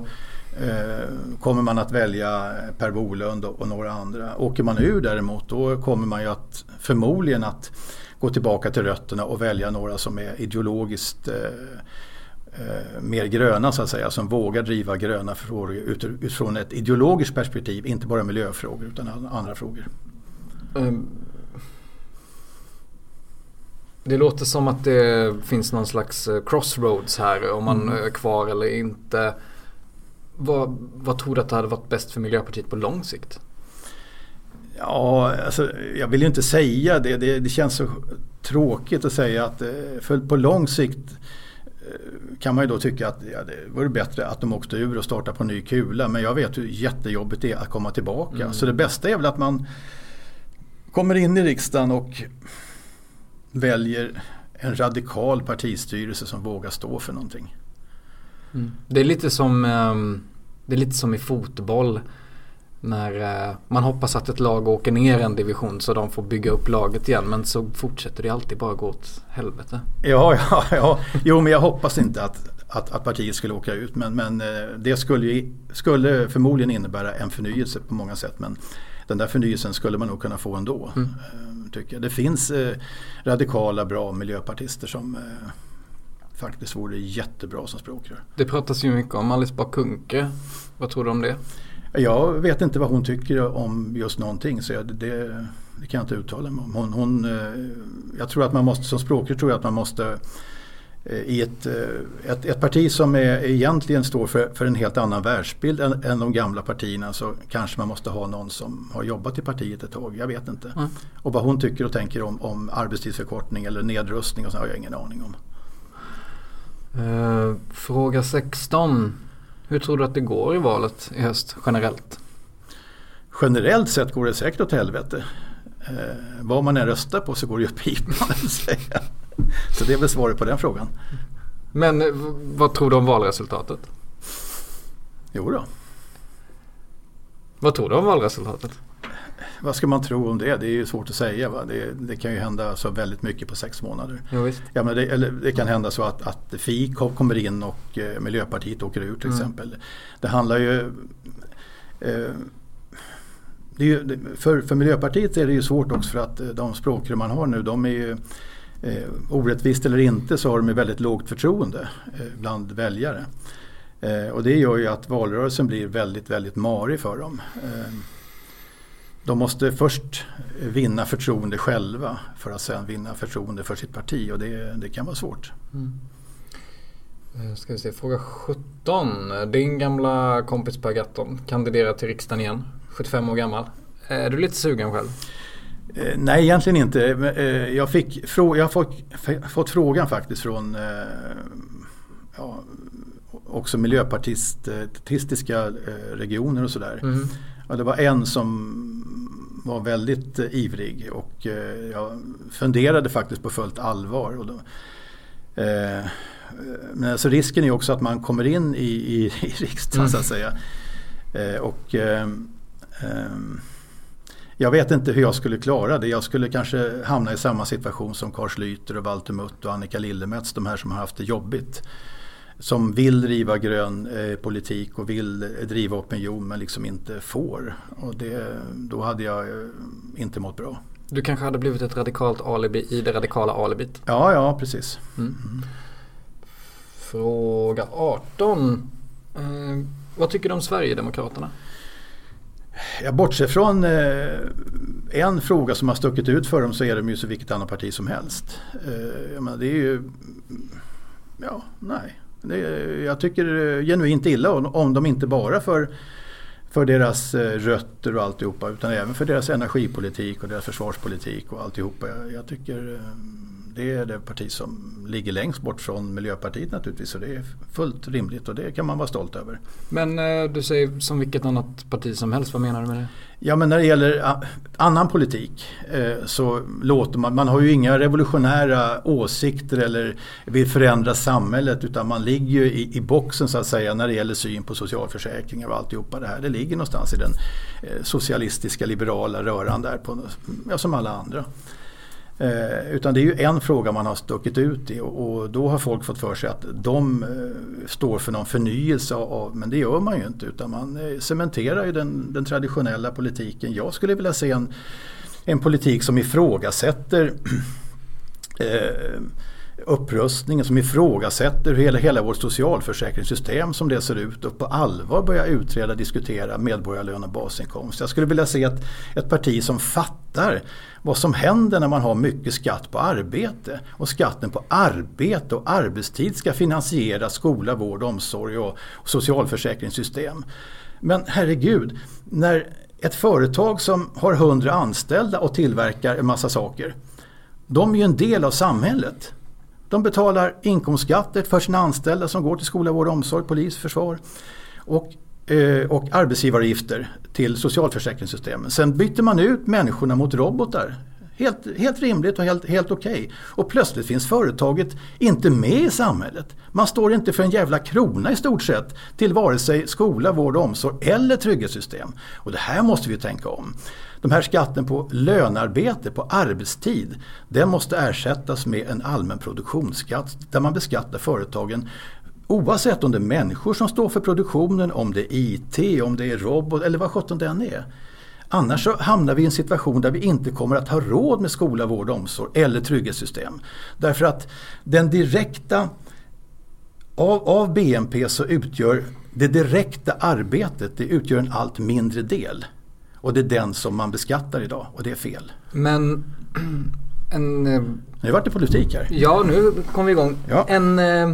eh, kommer man att välja Per Bolund och, några andra. Åker man ur däremot då kommer man ju att förmodligen att gå tillbaka till rötterna och välja några som är ideologiskt eh, eh, mer gröna så att säga, som vågar driva gröna frågor utifrån ett ideologiskt perspektiv, inte bara miljöfrågor utan andra frågor. Um, det låter som att det finns någon slags eh, crossroads här om man mm. är kvar eller inte. Vad, vad tror du att det hade varit bäst för Miljöpartiet på lång sikt? Ja, alltså, jag vill ju inte säga det. det. Det känns så tråkigt att säga att eh, för på lång sikt eh, kan man ju då tycka att ja, det vore bättre att de åkte ur och startade på ny kula. Men jag vet hur jättejobbigt det är att komma tillbaka. Mm. Så det bästa är väl att man kommer in i riksdagen och väljer en radikal partistyrelse som vågar stå för någonting. Mm. Det, är lite som, ehm, det är lite som i fotboll. När eh, man hoppas att ett lag åker ner en division så de får bygga upp laget igen. Men så fortsätter det alltid bara gå åt helvete. Ja, ja, ja. Jo, men jag hoppas inte att, att, att partiet skulle åka ut. Men, men eh, det skulle, skulle förmodligen innebära en förnyelse på många sätt. Men den där förnyelsen skulle man nog kunna få ändå. Mm. Eh, tycker jag. Det finns radikala, bra miljöpartister som faktiskt vore jättebra som språkrör. Det pratas ju mycket om Alice Bah Kuhnke. Vad tror du om det? Jag vet inte vad hon tycker om just någonting så det, det, det kan jag inte uttala mig om. Hon, hon, eh, jag tror att man måste, som språkrör tror jag att man måste eh, i ett, eh, ett, ett, parti som är, egentligen står för, för en helt annan världsbild än, än, de gamla partierna så kanske man måste ha någon som har jobbat i partiet ett tag. Jag vet inte. Mm. Och vad hon tycker och tänker om, om arbetstidsförkortning eller nedrustning och så har jag ingen aning om. Uh, fråga 16. Hur tror du att det går i valet i höst generellt? Generellt sett går det säkert åt helvete. Eh, vad man än röstar på så går det ju åt pipan. Så det är väl svaret på den frågan. Men eh, vad tror du om valresultatet? Jo då. Vad tror du om valresultatet? vad ska man tro om det? Det är ju svårt att säga. Va? Det, det kan ju hända så väldigt mycket på sex månader. Ja, ja, men det, eller det kan hända så att, att FI kommer in och eh, Miljöpartiet åker ur till mm. exempel. Det handlar ju eh, det är ju, för, för Miljöpartiet är det ju svårt också för att eh, de språkrör man har nu de är ju eh, orättvist eller inte så har de ju väldigt lågt förtroende eh, bland väljare. Eh, och det gör ju att valrörelsen blir väldigt, väldigt marig för dem. Eh, de måste först vinna förtroende själva för att sen vinna förtroende för sitt parti och det, det kan vara svårt. Mm. Eh, ska vi se, fråga 17. Din gamla kompis Per Gatton kandiderar till riksdagen igen, 75 år gammal. Är du lite sugen själv? Eh, nej, egentligen inte. Eh, jag, fick, jag har fått, frågan faktiskt från ja, också miljöpartistiska regioner och sådär. Mm. Ja, det var en som var väldigt eh, ivrig och eh, jag funderade faktiskt på fullt allvar. Och då, eh, men alltså risken är också att man kommer in i, i, i riksdagen mm. så att säga. Eh, och eh, jag vet inte hur jag skulle klara det. Jag skulle kanske hamna i samma situation som Carl Schlyter och Walter Mutt och Annika Lillemets. De här som har haft det jobbigt som vill driva grön eh, politik och vill driva opinion men liksom inte får. Och det, då hade jag eh, inte mått bra. Du kanske hade blivit ett radikalt alibi i det radikala alibit? Ja, ja precis. Mm. Mm. Fråga 18. Eh, vad tycker du om Sverigedemokraterna? Jag bortser från eh, en fråga som har stuckit ut för dem så är de ju så vilket annat parti som helst. Eh, menar, det är ju, ja, nej. Jag tycker eh, genuint illa om dem inte bara för, för deras eh, rötter och alltihopa utan även för deras energipolitik och deras försvarspolitik och alltihopa. Jag, jag tycker eh, det är det parti som ligger längst bort från Miljöpartiet naturligtvis. Så det är fullt rimligt och det kan man vara stolt över. Men eh, du säger som vilket annat parti som helst, vad menar du med det? Ja men när det gäller annan politik eh, så låter man, man har ju inga revolutionära åsikter eller vill förändra samhället utan man ligger ju i, i boxen så att säga när det gäller syn på socialförsäkringar och alltihopa det här. Det ligger någonstans i den eh, socialistiska liberala röran där på, ja, som alla andra. Eh, utan det är ju en fråga man har stuckit ut i och, och, då har folk fått för sig att de eh, står för någon förnyelse av, men det gör man ju inte utan man eh, cementerar ju den, den traditionella politiken. Jag skulle vilja se en, en politik som ifrågasätter eh, upprustningen som ifrågasätter hela, hela vårt socialförsäkringssystem som det ser ut och på allvar börja utreda och diskutera medborgarlön och basinkomst. Jag skulle vilja se ett, ett parti som fattar vad som händer när man har mycket skatt på arbete. Och skatten på arbete och arbetstid ska finansiera skola, vård, omsorg och, och socialförsäkringssystem. Men herregud, när ett företag som har hundra anställda och tillverkar en massa saker. De är ju en del av samhället. De betalar inkomstskatter för sina anställda som går till skola, vård, omsorg, polis, försvar. Och, eh, och arbetsgivaravgifter till socialförsäkringssystemen. Sen byter man ut människorna mot robotar. Helt, helt rimligt och helt, helt okej. Okay. Och plötsligt finns företaget inte med i samhället. Man står inte för en jävla krona i stort sett till vare sig skola, vård, och omsorg eller trygghetssystem. Och det här måste vi tänka om. De här skatten på lönarbete, på arbetstid, den måste ersättas med en allmän produktionsskatt där man beskattar företagen oavsett om det är människor som står för produktionen, om det är IT, om det är robot eller vad sjutton det än är. Annars så hamnar vi i en situation där vi inte kommer att ha råd med skola, vård, omsorg eller trygghetssystem. Därför att den direkta av, av BNP så utgör det direkta arbetet det utgör en allt mindre del. Och det är den som man beskattar idag och det är fel. Men en... Eh, nu vart det politik här. Ja, nu kom vi igång. Ja. En, eh,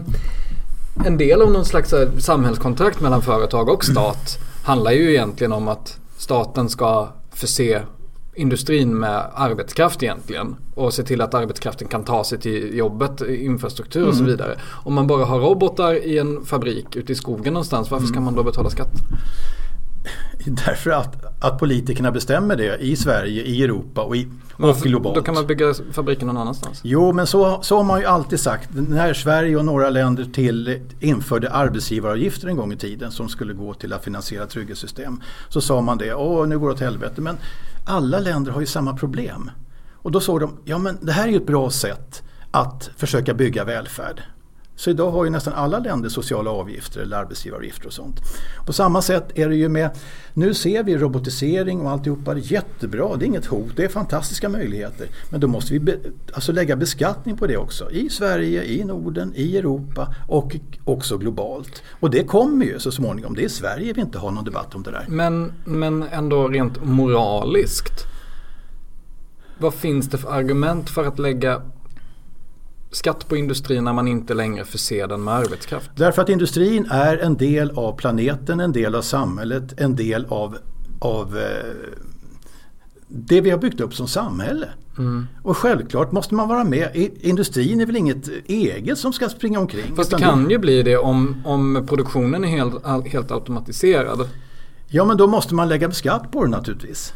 en del av någon slags eh, samhällskontrakt mellan företag och stat handlar ju egentligen om att staten ska förse industrin med arbetskraft egentligen och se till att arbetskraften kan ta sig till jobbet, infrastruktur och så mm. vidare. Om man bara har robotar i en fabrik ute i skogen någonstans, varför ska mm. man då betala skatt? Därför att, att politikerna bestämmer det i Sverige, i Europa och, i, och globalt. Då kan man bygga fabriken någon annanstans? Jo, men så, så har man ju alltid sagt. När Sverige och några länder till införde arbetsgivaravgifter en gång i tiden som skulle gå till att finansiera trygghetssystem. Så sa man det, åh nu går det åt helvete. Men alla länder har ju samma problem. Och då såg de, ja men det här är ju ett bra sätt att försöka bygga välfärd. Så idag har ju nästan alla länder sociala avgifter eller arbetsgivaravgifter och sånt. På samma sätt är det ju med, nu ser vi robotisering och alltihopa, det är jättebra, det är inget hot, det är fantastiska möjligheter. Men då måste vi be, alltså lägga beskattning på det också. I Sverige, i Norden, i Europa och också globalt. Och det kommer ju så småningom, det är Sverige vi inte har någon debatt om det där. Men, men ändå rent moraliskt. Vad finns det för argument för att lägga skatt på industrin när man inte längre förser den med arbetskraft? Därför att industrin är en del av planeten, en del av samhället, en del av, av eh, det vi har byggt upp som samhälle. Mm. Och självklart måste man vara med. Industrin är väl inget eget som ska springa omkring. Fast det kan ju bli det om, om produktionen är helt, helt automatiserad. Ja men då måste man lägga skatt på det naturligtvis.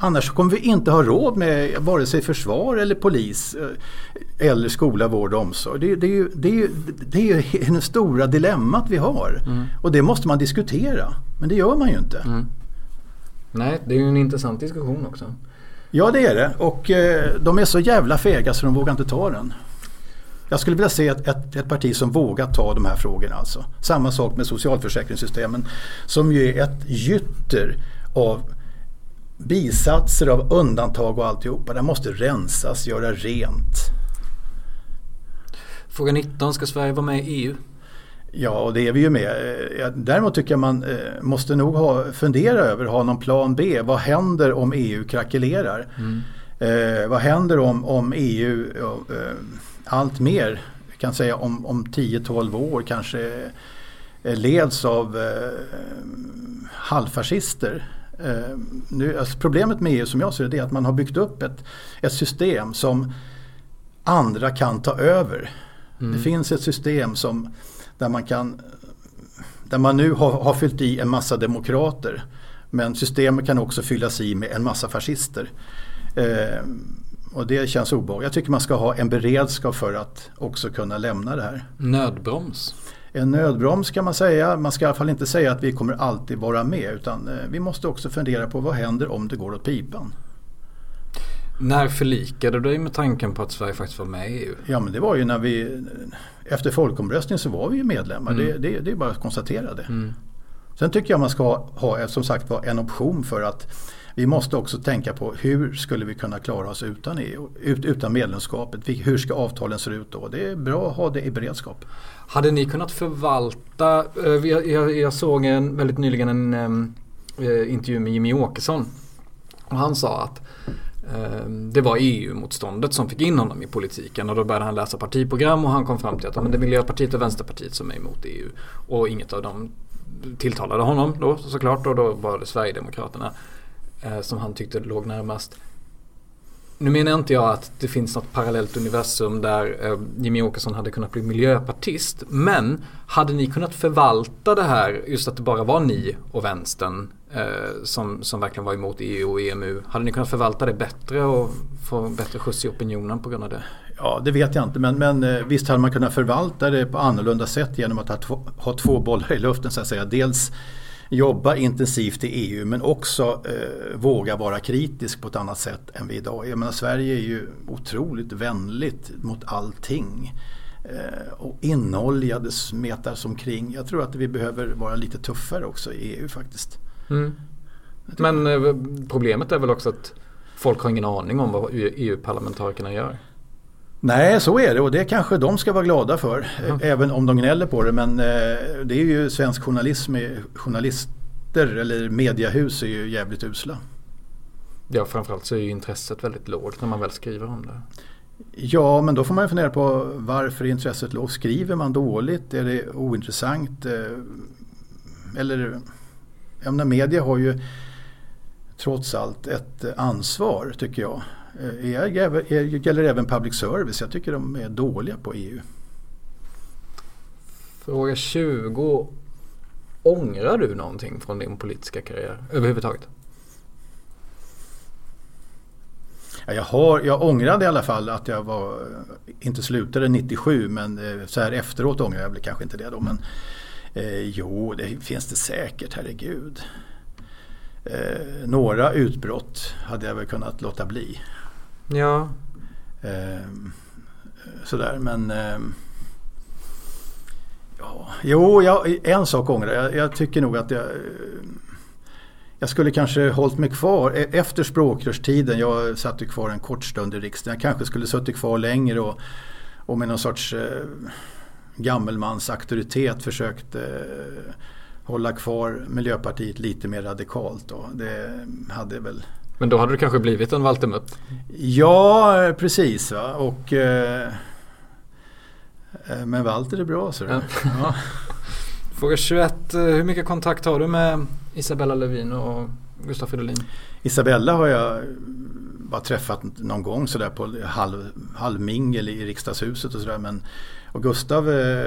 Annars kommer vi inte ha råd med vare sig försvar eller polis eh, eller skola, vård och omsorg. Det, det, är, ju, det, är, det är det stora dilemmat vi har. Mm. Och det måste man diskutera. Men det gör man ju inte. Mm. Nej, det är ju en intressant diskussion också. Ja det är det och eh, de är så jävla fega så de vågar inte ta den. Jag skulle vilja se ett, ett, ett, parti som vågar ta de här frågorna alltså. Samma sak med socialförsäkringssystemen som ju är ett gytter av bisatser av undantag och alltihopa. Det måste rensas, göra rent. Fråga 19, ska Sverige vara med i EU? Ja, och det är vi ju med. Däremot tycker jag man eh, måste nog ha, fundera över, ha någon plan B. Vad händer om EU krackelerar? Mm. Eh, vad händer om, om EU eh, allt mer, kan säga om, om 10-12 år kanske eh, leds av eh, halvfascister? Eh, nu, alltså problemet med EU som jag ser det är att man har byggt upp ett, ett system som andra kan ta över. Mm. Det finns ett system som, där man kan där man nu har, har fyllt i en massa demokrater. Men systemet kan också fyllas i med en massa fascister. Eh, och det känns obehagligt. Jag tycker man ska ha en beredskap för att också kunna lämna det här. Nödbroms? En nödbroms kan man säga. Man ska i alla fall inte säga att vi kommer alltid vara med. Utan eh, vi måste också fundera på vad händer om det går åt pipan. När förlikade du dig med tanken på att Sverige faktiskt var med i EU? Ja men det var ju när vi Efter folkomröstningen så var vi ju medlemmar. Mm. Det, det, det, är bara att konstatera det. Mm. Sen tycker jag man ska ha, ha som sagt var en option för att vi måste också tänka på hur skulle vi kunna klara oss utan EU, utan medlemskapet. Hur ska avtalen se ut då? Det är bra att ha det i beredskap. Hade ni kunnat förvalta, eh, jag, såg en, väldigt nyligen en eh, intervju med Jimmy Åkesson. Och han sa att ehm, det var EU-motståndet som fick in honom i politiken och då började han läsa partiprogram och han kom fram till att men det är Miljöpartiet och Vänsterpartiet som är emot EU. Och inget av dem tilltalade honom då såklart och då var det Sverigedemokraterna Eh, som han tyckte låg närmast. Nu menar inte jag att det finns något parallellt universum där eh, Jimmy Åkesson hade kunnat bli miljöpartist. Men hade ni kunnat förvalta det här, just att det bara var ni och vänstern eh, som, som verkligen var emot EU och EMU. Hade ni kunnat förvalta det bättre och få bättre skjuts i opinionen på grund av det? Ja, det vet jag inte. Men, men eh, visst hade man kunnat förvalta det på annorlunda sätt genom att ha två, ha två bollar i luften så att säga. Dels jobba intensivt i EU men också eh, våga vara kritisk på ett annat sätt än vi idag Jag menar, Sverige är ju otroligt vänligt mot allting. Eh, och inoljade smetas omkring. Jag tror att vi behöver vara lite tuffare också i EU faktiskt. Mm. Men eh, problemet är väl också att folk har ingen aning om vad EU-parlamentarikerna gör. Nej, så är det och det kanske de ska vara glada för. Mm. Även om de gnäller på det. Men eh, det är ju svensk journalism. Journalister eller mediahus är ju jävligt usla. Ja, framförallt så är ju intresset väldigt lågt när man väl skriver om det. Ja, men då får man ju fundera på varför är intresset lågt? Skriver man dåligt? Är det ointressant? Eh, eller, jag menar, media har ju trots allt ett ansvar tycker jag. Det eh, gäller även public service. Jag tycker de är dåliga på EU. Fråga 20. Ångrar du någonting från din politiska karriär överhuvudtaget? Ja, jag, har, jag ångrade i alla fall att jag var, inte slutade 97 men eh, så här efteråt ångrar jag väl kanske inte det då. Men eh, jo, det finns det säkert, herregud. Eh, några utbrott hade jag väl kunnat låta bli. Ja. Eh, sådär men eh, ja, Jo, jag, en sak ångrar jag. Jag tycker nog att jag eh, jag skulle kanske hållit mig kvar e-, efter språkrörstiden. Jag satt ju kvar en kort stund i riksdagen. Jag kanske skulle suttit kvar längre och, och med någon sorts eh, gammelmans auktoritet försökt eh, hålla kvar Miljöpartiet lite mer radikalt. Då. Det hade väl men då hade du kanske blivit en Walter Mupp? Ja, precis. Va? Och, eh, eh men Walter är bra. Så ja. ja. Fråga 21. Eh, hur mycket kontakt har du med Isabella Lövin och Gustaf Fridolin? Isabella har jag bara träffat någon gång sådär på halv, halvmingel i riksdagshuset och sådär. Men och Gustav eh,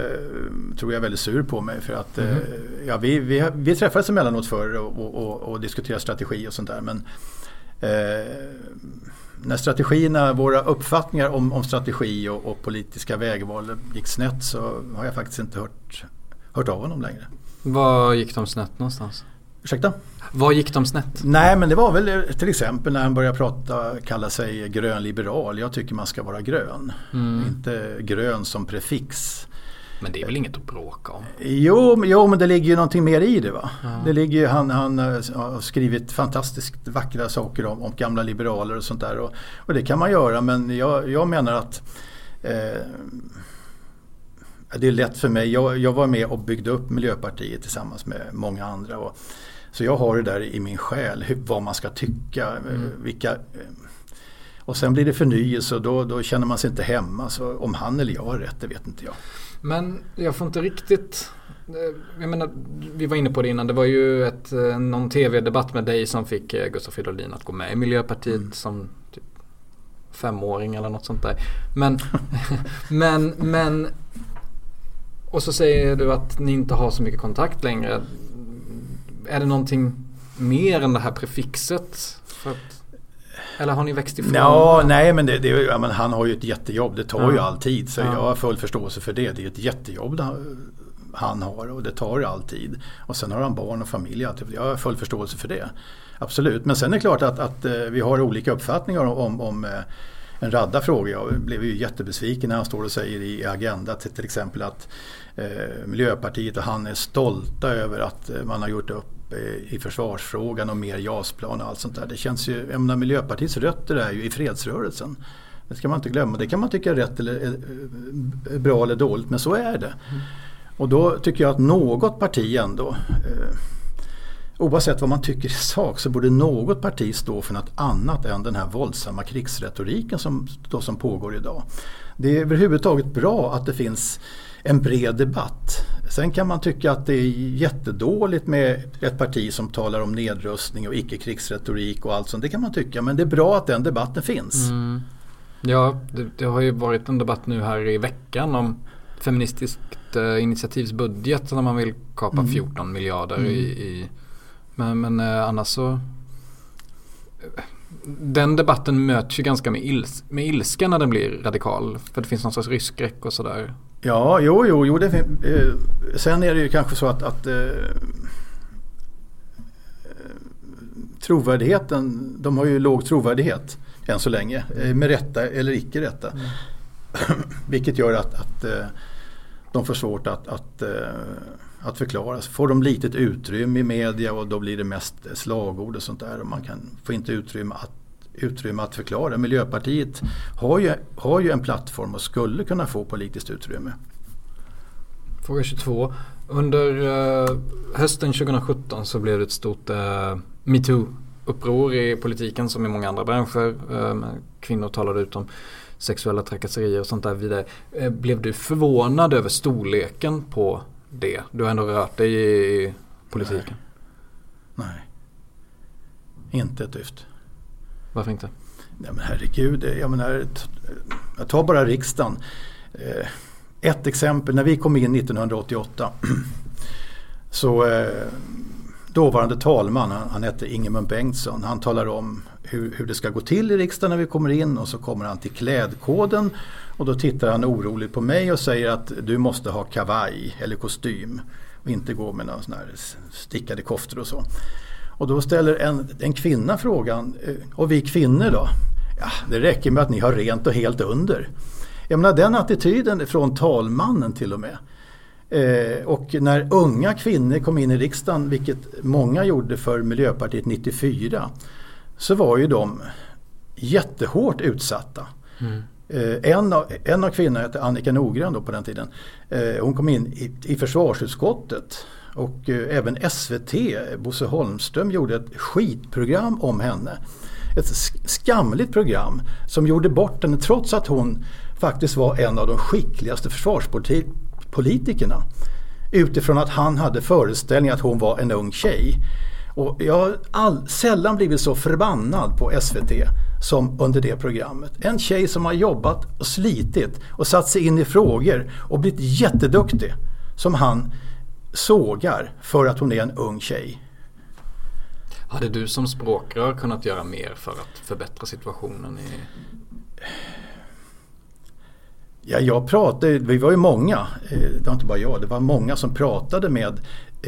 tror jag är väldigt sur på mig för att mm. eh, ja, vi, vi, vi träffades emellanåt förr och, och, och, och diskuterade strategi och sånt där. Men när strategierna, våra uppfattningar om, om strategi och, och, politiska vägval gick snett så har jag faktiskt inte hört, hört av honom längre. Var gick de snett någonstans? Ursäkta? Var gick de snett? Nej men det var väl eh, till exempel när han började prata, kalla sig grönliberal. Jag tycker man ska vara grön. Mm. Inte grön som prefix. Men det är väl inget att bråka om? Jo, jo men det ligger ju någonting mer i det. Va? Ja. Det ligger, han, han eh, har skrivit fantastiskt vackra saker om, om gamla liberaler och sånt där. Och, och det kan man göra men jag, jag menar att eh, det är lätt för mig. Jag, jag, var med och byggde upp Miljöpartiet tillsammans med många andra. Och, så jag har det där i min själ, hur, vad man ska tycka. Eh, mm. Vilka, eh, och sen blir det förnyelse och då, då känner man sig inte hemma. Så om han eller jag har rätt, det vet inte jag. Men jag får inte riktigt jag menar, vi var inne på det innan. Det var ju ett, eh, någon tv-debatt med dig som fick eh, Gustaf Fridolin att gå med i Miljöpartiet mm. som typ femåring eller något sånt där. Men, men, men och så säger du att ni inte har så mycket kontakt längre. Är det någonting mer än det här prefixet? Att, eller har ni växt ifrån? Ja, nej men, det, det, ja, men han har ju ett jättejobb. Det tar mm. ju all tid. Så ja. jag har full förståelse för det. Det är ett jättejobb han har och det tar all tid. Och sen har han barn och familj. Jag har full förståelse för det. Absolut. Men sen är det klart att, att eh, vi har olika uppfattningar om, om eh, en radda frågor. Jag blev ju jättebesviken när han står och säger i Agenda till, till exempel att eh, Miljöpartiet och han är stolta över att eh, man har gjort upp Eh, i försvarsfrågan och mer JAS-plan och allt sånt där. Det känns ju, jag menar, Miljöpartiets rötter är ju i fredsrörelsen. Det ska man inte glömma. Det kan man tycka är rätt eller eh, eh, bra eller dåligt men så är det. Mm. Och då tycker jag att något parti ändå eh, Oavsett vad man tycker i sak så borde något parti stå för något annat än den här våldsamma krigsretoriken som, då, som pågår idag. Det är överhuvudtaget bra att det finns en bred debatt. Sen kan man tycka att det är jättedåligt med ett parti som talar om nedrustning och icke-krigsretorik och allt sånt. Det kan man tycka men det är bra att den debatten finns. Mm. Ja, det, det, har ju varit en debatt nu här i veckan om feministiskt eh, initiativsbudget när man vill kapa mm. 14 miljarder mm. i, i men, men eh, annars så den debatten möts ju ganska med, ils med ilska när den blir radikal. För det finns någon sorts rysskräck och sådär. Ja, jo, jo, jo. Det, eh, sen är det ju kanske så att, att eh, trovärdigheten, de har ju låg trovärdighet än så länge. Eh, med rätta eller icke rätta. Mm. Vilket gör att, att eh, de får svårt att, att, eh, att förklara. Så får de litet utrymme i media och då blir det mest slagord och sånt där. Och man kan få inte utrymme att, utrymme att förklara. Miljöpartiet har ju, har ju en plattform och skulle kunna få politiskt utrymme. Fråga 22. Under uh, hösten 2017 så blev det ett stort uh, metoo-uppror i politiken som i många andra branscher. Uh, kvinnor talade ut om sexuella trakasserier och sånt där vidare. Eh, blev du förvånad över storleken på det? Du har ändå rört dig i politiken. Nej. Nej. Inte ett dyft. Varför inte? Nej men herregud, jag menar, jag tar bara riksdagen. Eh, ett exempel, när vi kom in 1988 så eh, dåvarande talman, han hette Ingemund Bengtsson, han talar om hur, hur det ska gå till i riksdagen när vi kommer in och så kommer han till klädkoden och då tittar han oroligt på mig och säger att du måste ha kavaj eller kostym och inte gå med några sådana här stickade koftor och så. Och då ställer en, en kvinna frågan, eh, och vi kvinnor då? Ja, det räcker med att ni har rent och helt under. Jag menar den attityden från talmannen till och med. Eh, och när unga kvinnor kom in i riksdagen, vilket många gjorde för Miljöpartiet 94, så var ju de jättehårt utsatta. Mm. Eh, en, av, en av kvinnorna hette Annika Norgren då på den tiden. Eh, hon kom in i, i försvarsutskottet och eh, även SVT, Bosse Holmström gjorde ett skitprogram om henne. Ett skamligt program som gjorde bort henne trots att hon faktiskt var en av de skickligaste försvarspolitikerna. Utifrån att han hade föreställningen att hon var en ung tjej. Och jag har all, sällan blivit så förbannad på SVT som under det programmet. En tjej som har jobbat och slitit och satt sig in i frågor och blivit jätteduktig. Som han sågar för att hon är en ung tjej. Hade du som språkrör kunnat göra mer för att förbättra situationen? I... Ja, jag pratade, vi var ju många, eh, det var inte bara jag, det var många som pratade med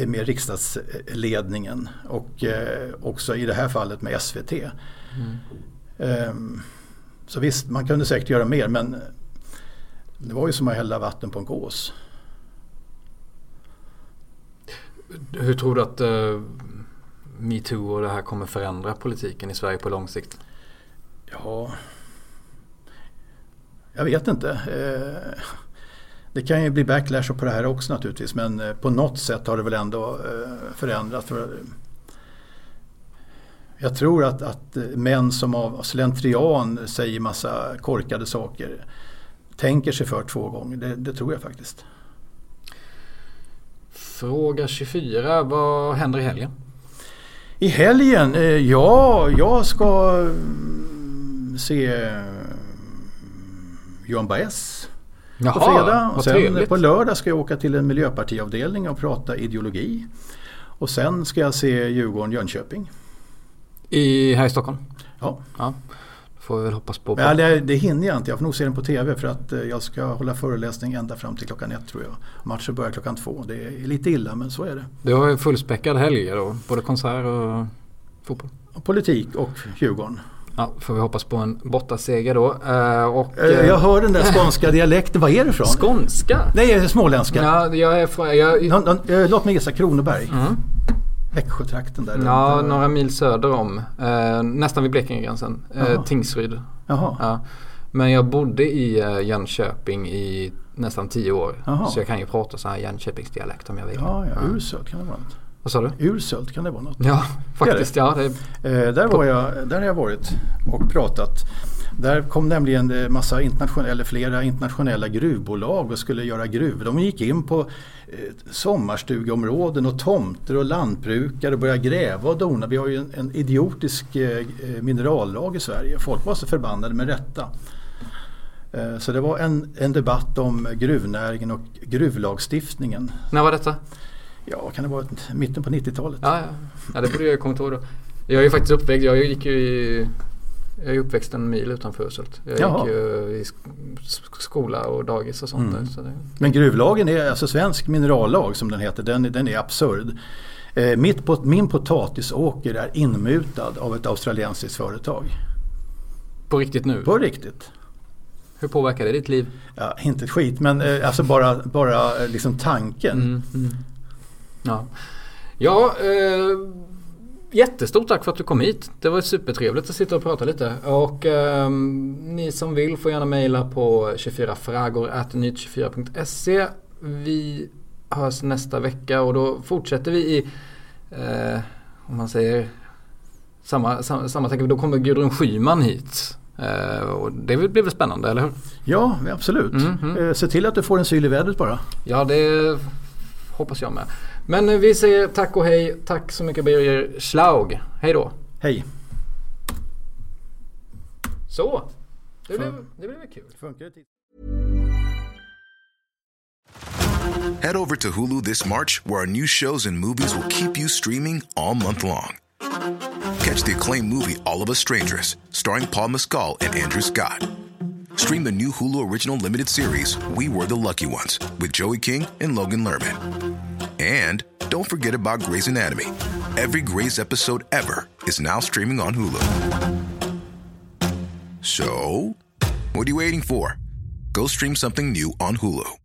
med riksdagsledningen och eh, också i det här fallet med SVT. Mm. Um, så visst, man kunde säkert göra mer men det var ju som att hälla vatten på en gås. Hur tror du att uh, metoo och det här kommer förändra politiken i Sverige på lång sikt? Ja, jag vet inte. Uh, det kan ju bli backlash på det här också naturligtvis men eh, på något sätt har det väl ändå förändrat. förändrats. Jag tror att, att män som av slentrian säger massa korkade saker tänker sig för två gånger. Det, det tror jag faktiskt. Fråga 24. Vad händer i helgen? I helgen? Eh, ja, jag ska mm, se Johan Baez på fredag. Och sen trevligt. på lördag ska jag åka till en miljöpartiavdelning och prata ideologi. Och sen ska jag se Djurgården-Jönköping. I, här i Stockholm? Ja. ja. Får vi väl hoppas på. Ja, det, det hinner jag inte. Jag får nog se den på TV för att eh, jag ska hålla föreläsning ända fram till klockan ett tror jag. Matchen börjar klockan två. Det är lite illa men så är det. Du har ju fullspäckad helg då. Både konsert och fotboll. Politik och Djurgården. Ja, får vi hoppas på en bortaseger då. Uh, och, uh, jag hör den där skånska dialekten. Var är du ifrån? Skånska? Nej, småländska. Ja, jag är från... Jag... Låt mig gissa Kronoberg. Mm. Växjötrakten där? Ja, runt, några mil söder om. Eh, nästan vid Blekingegränsen. Eh, Tingsryd. Ja. Men jag bodde i eh, Jönköping i nästan tio år. Jaha. Så jag kan ju prata så här Jönköpingsdialekt om jag vill. Ja, ja. Ursult kan det vara något. Vad sa du? Ursult kan det vara något. Ja, faktiskt. Det det. Ja, det... Eh, där, var jag, där har jag varit och pratat. Där kom nämligen eh, massa internationella, eller flera internationella gruvbolag och skulle göra gruvor. De gick in på eh, sommarstugeområden och tomter och lantbrukare och började gräva och dona. Vi har ju en, en idiotisk eh, minerallag i Sverige. Folk var så förbannade med rätta. Så det var en, en debatt om gruvnäringen och gruvlagstiftningen. När var detta? Ja, kan det vara mitten på 90-talet? Ja, ja. ja det borde jag komma ihåg då. Jag är ju faktiskt uppväxt, jag gick ju i jag är uppväxt en mil utanför Urshult. Jag Jaha. gick ju i skola och dagis och sånt mm. där. Så det... Men gruvlagen är alltså svensk minerallag som den heter. Den, den är absurd. Eh, mitt på, min potatisåker är inmutad av ett australiensiskt företag. På riktigt nu? På riktigt. Hur påverkar det ditt liv? Ja, inte ett skit men eh, alltså bara, bara eh, liksom tanken. Mm, mm. Ja, ja eh, jättestort tack för att du kom hit. Det var supertrevligt att sitta och prata lite. Och eh, ni som vill får gärna mejla på 24fragor.nyt24.se. Vi hörs nästa vecka och då fortsätter vi i, eh, om man säger, samma, samma, samma tänker Då kommer Gudrun Schyman hit. Uh, och det blir väl spännande, eller hur? Ja, absolut. Mm, mm. Uh, se till att du får en syl i vädret bara. Ja, det hoppas jag med. Men vi säger tack och hej. Tack så mycket Birger Schlaug. Hej då. Hej. Så. Det blev, det blev kul. Funkar det? Head over to Hulu this March where our new shows and movies will keep you streaming all month long. Catch the acclaimed movie All of Us Strangers starring Paul Mescal and Andrew Scott. Stream the new Hulu original limited series We Were the Lucky Ones with Joey King and Logan Lerman. And don't forget about Grey's Anatomy. Every Grey's episode ever is now streaming on Hulu. So, what are you waiting for? Go stream something new on Hulu.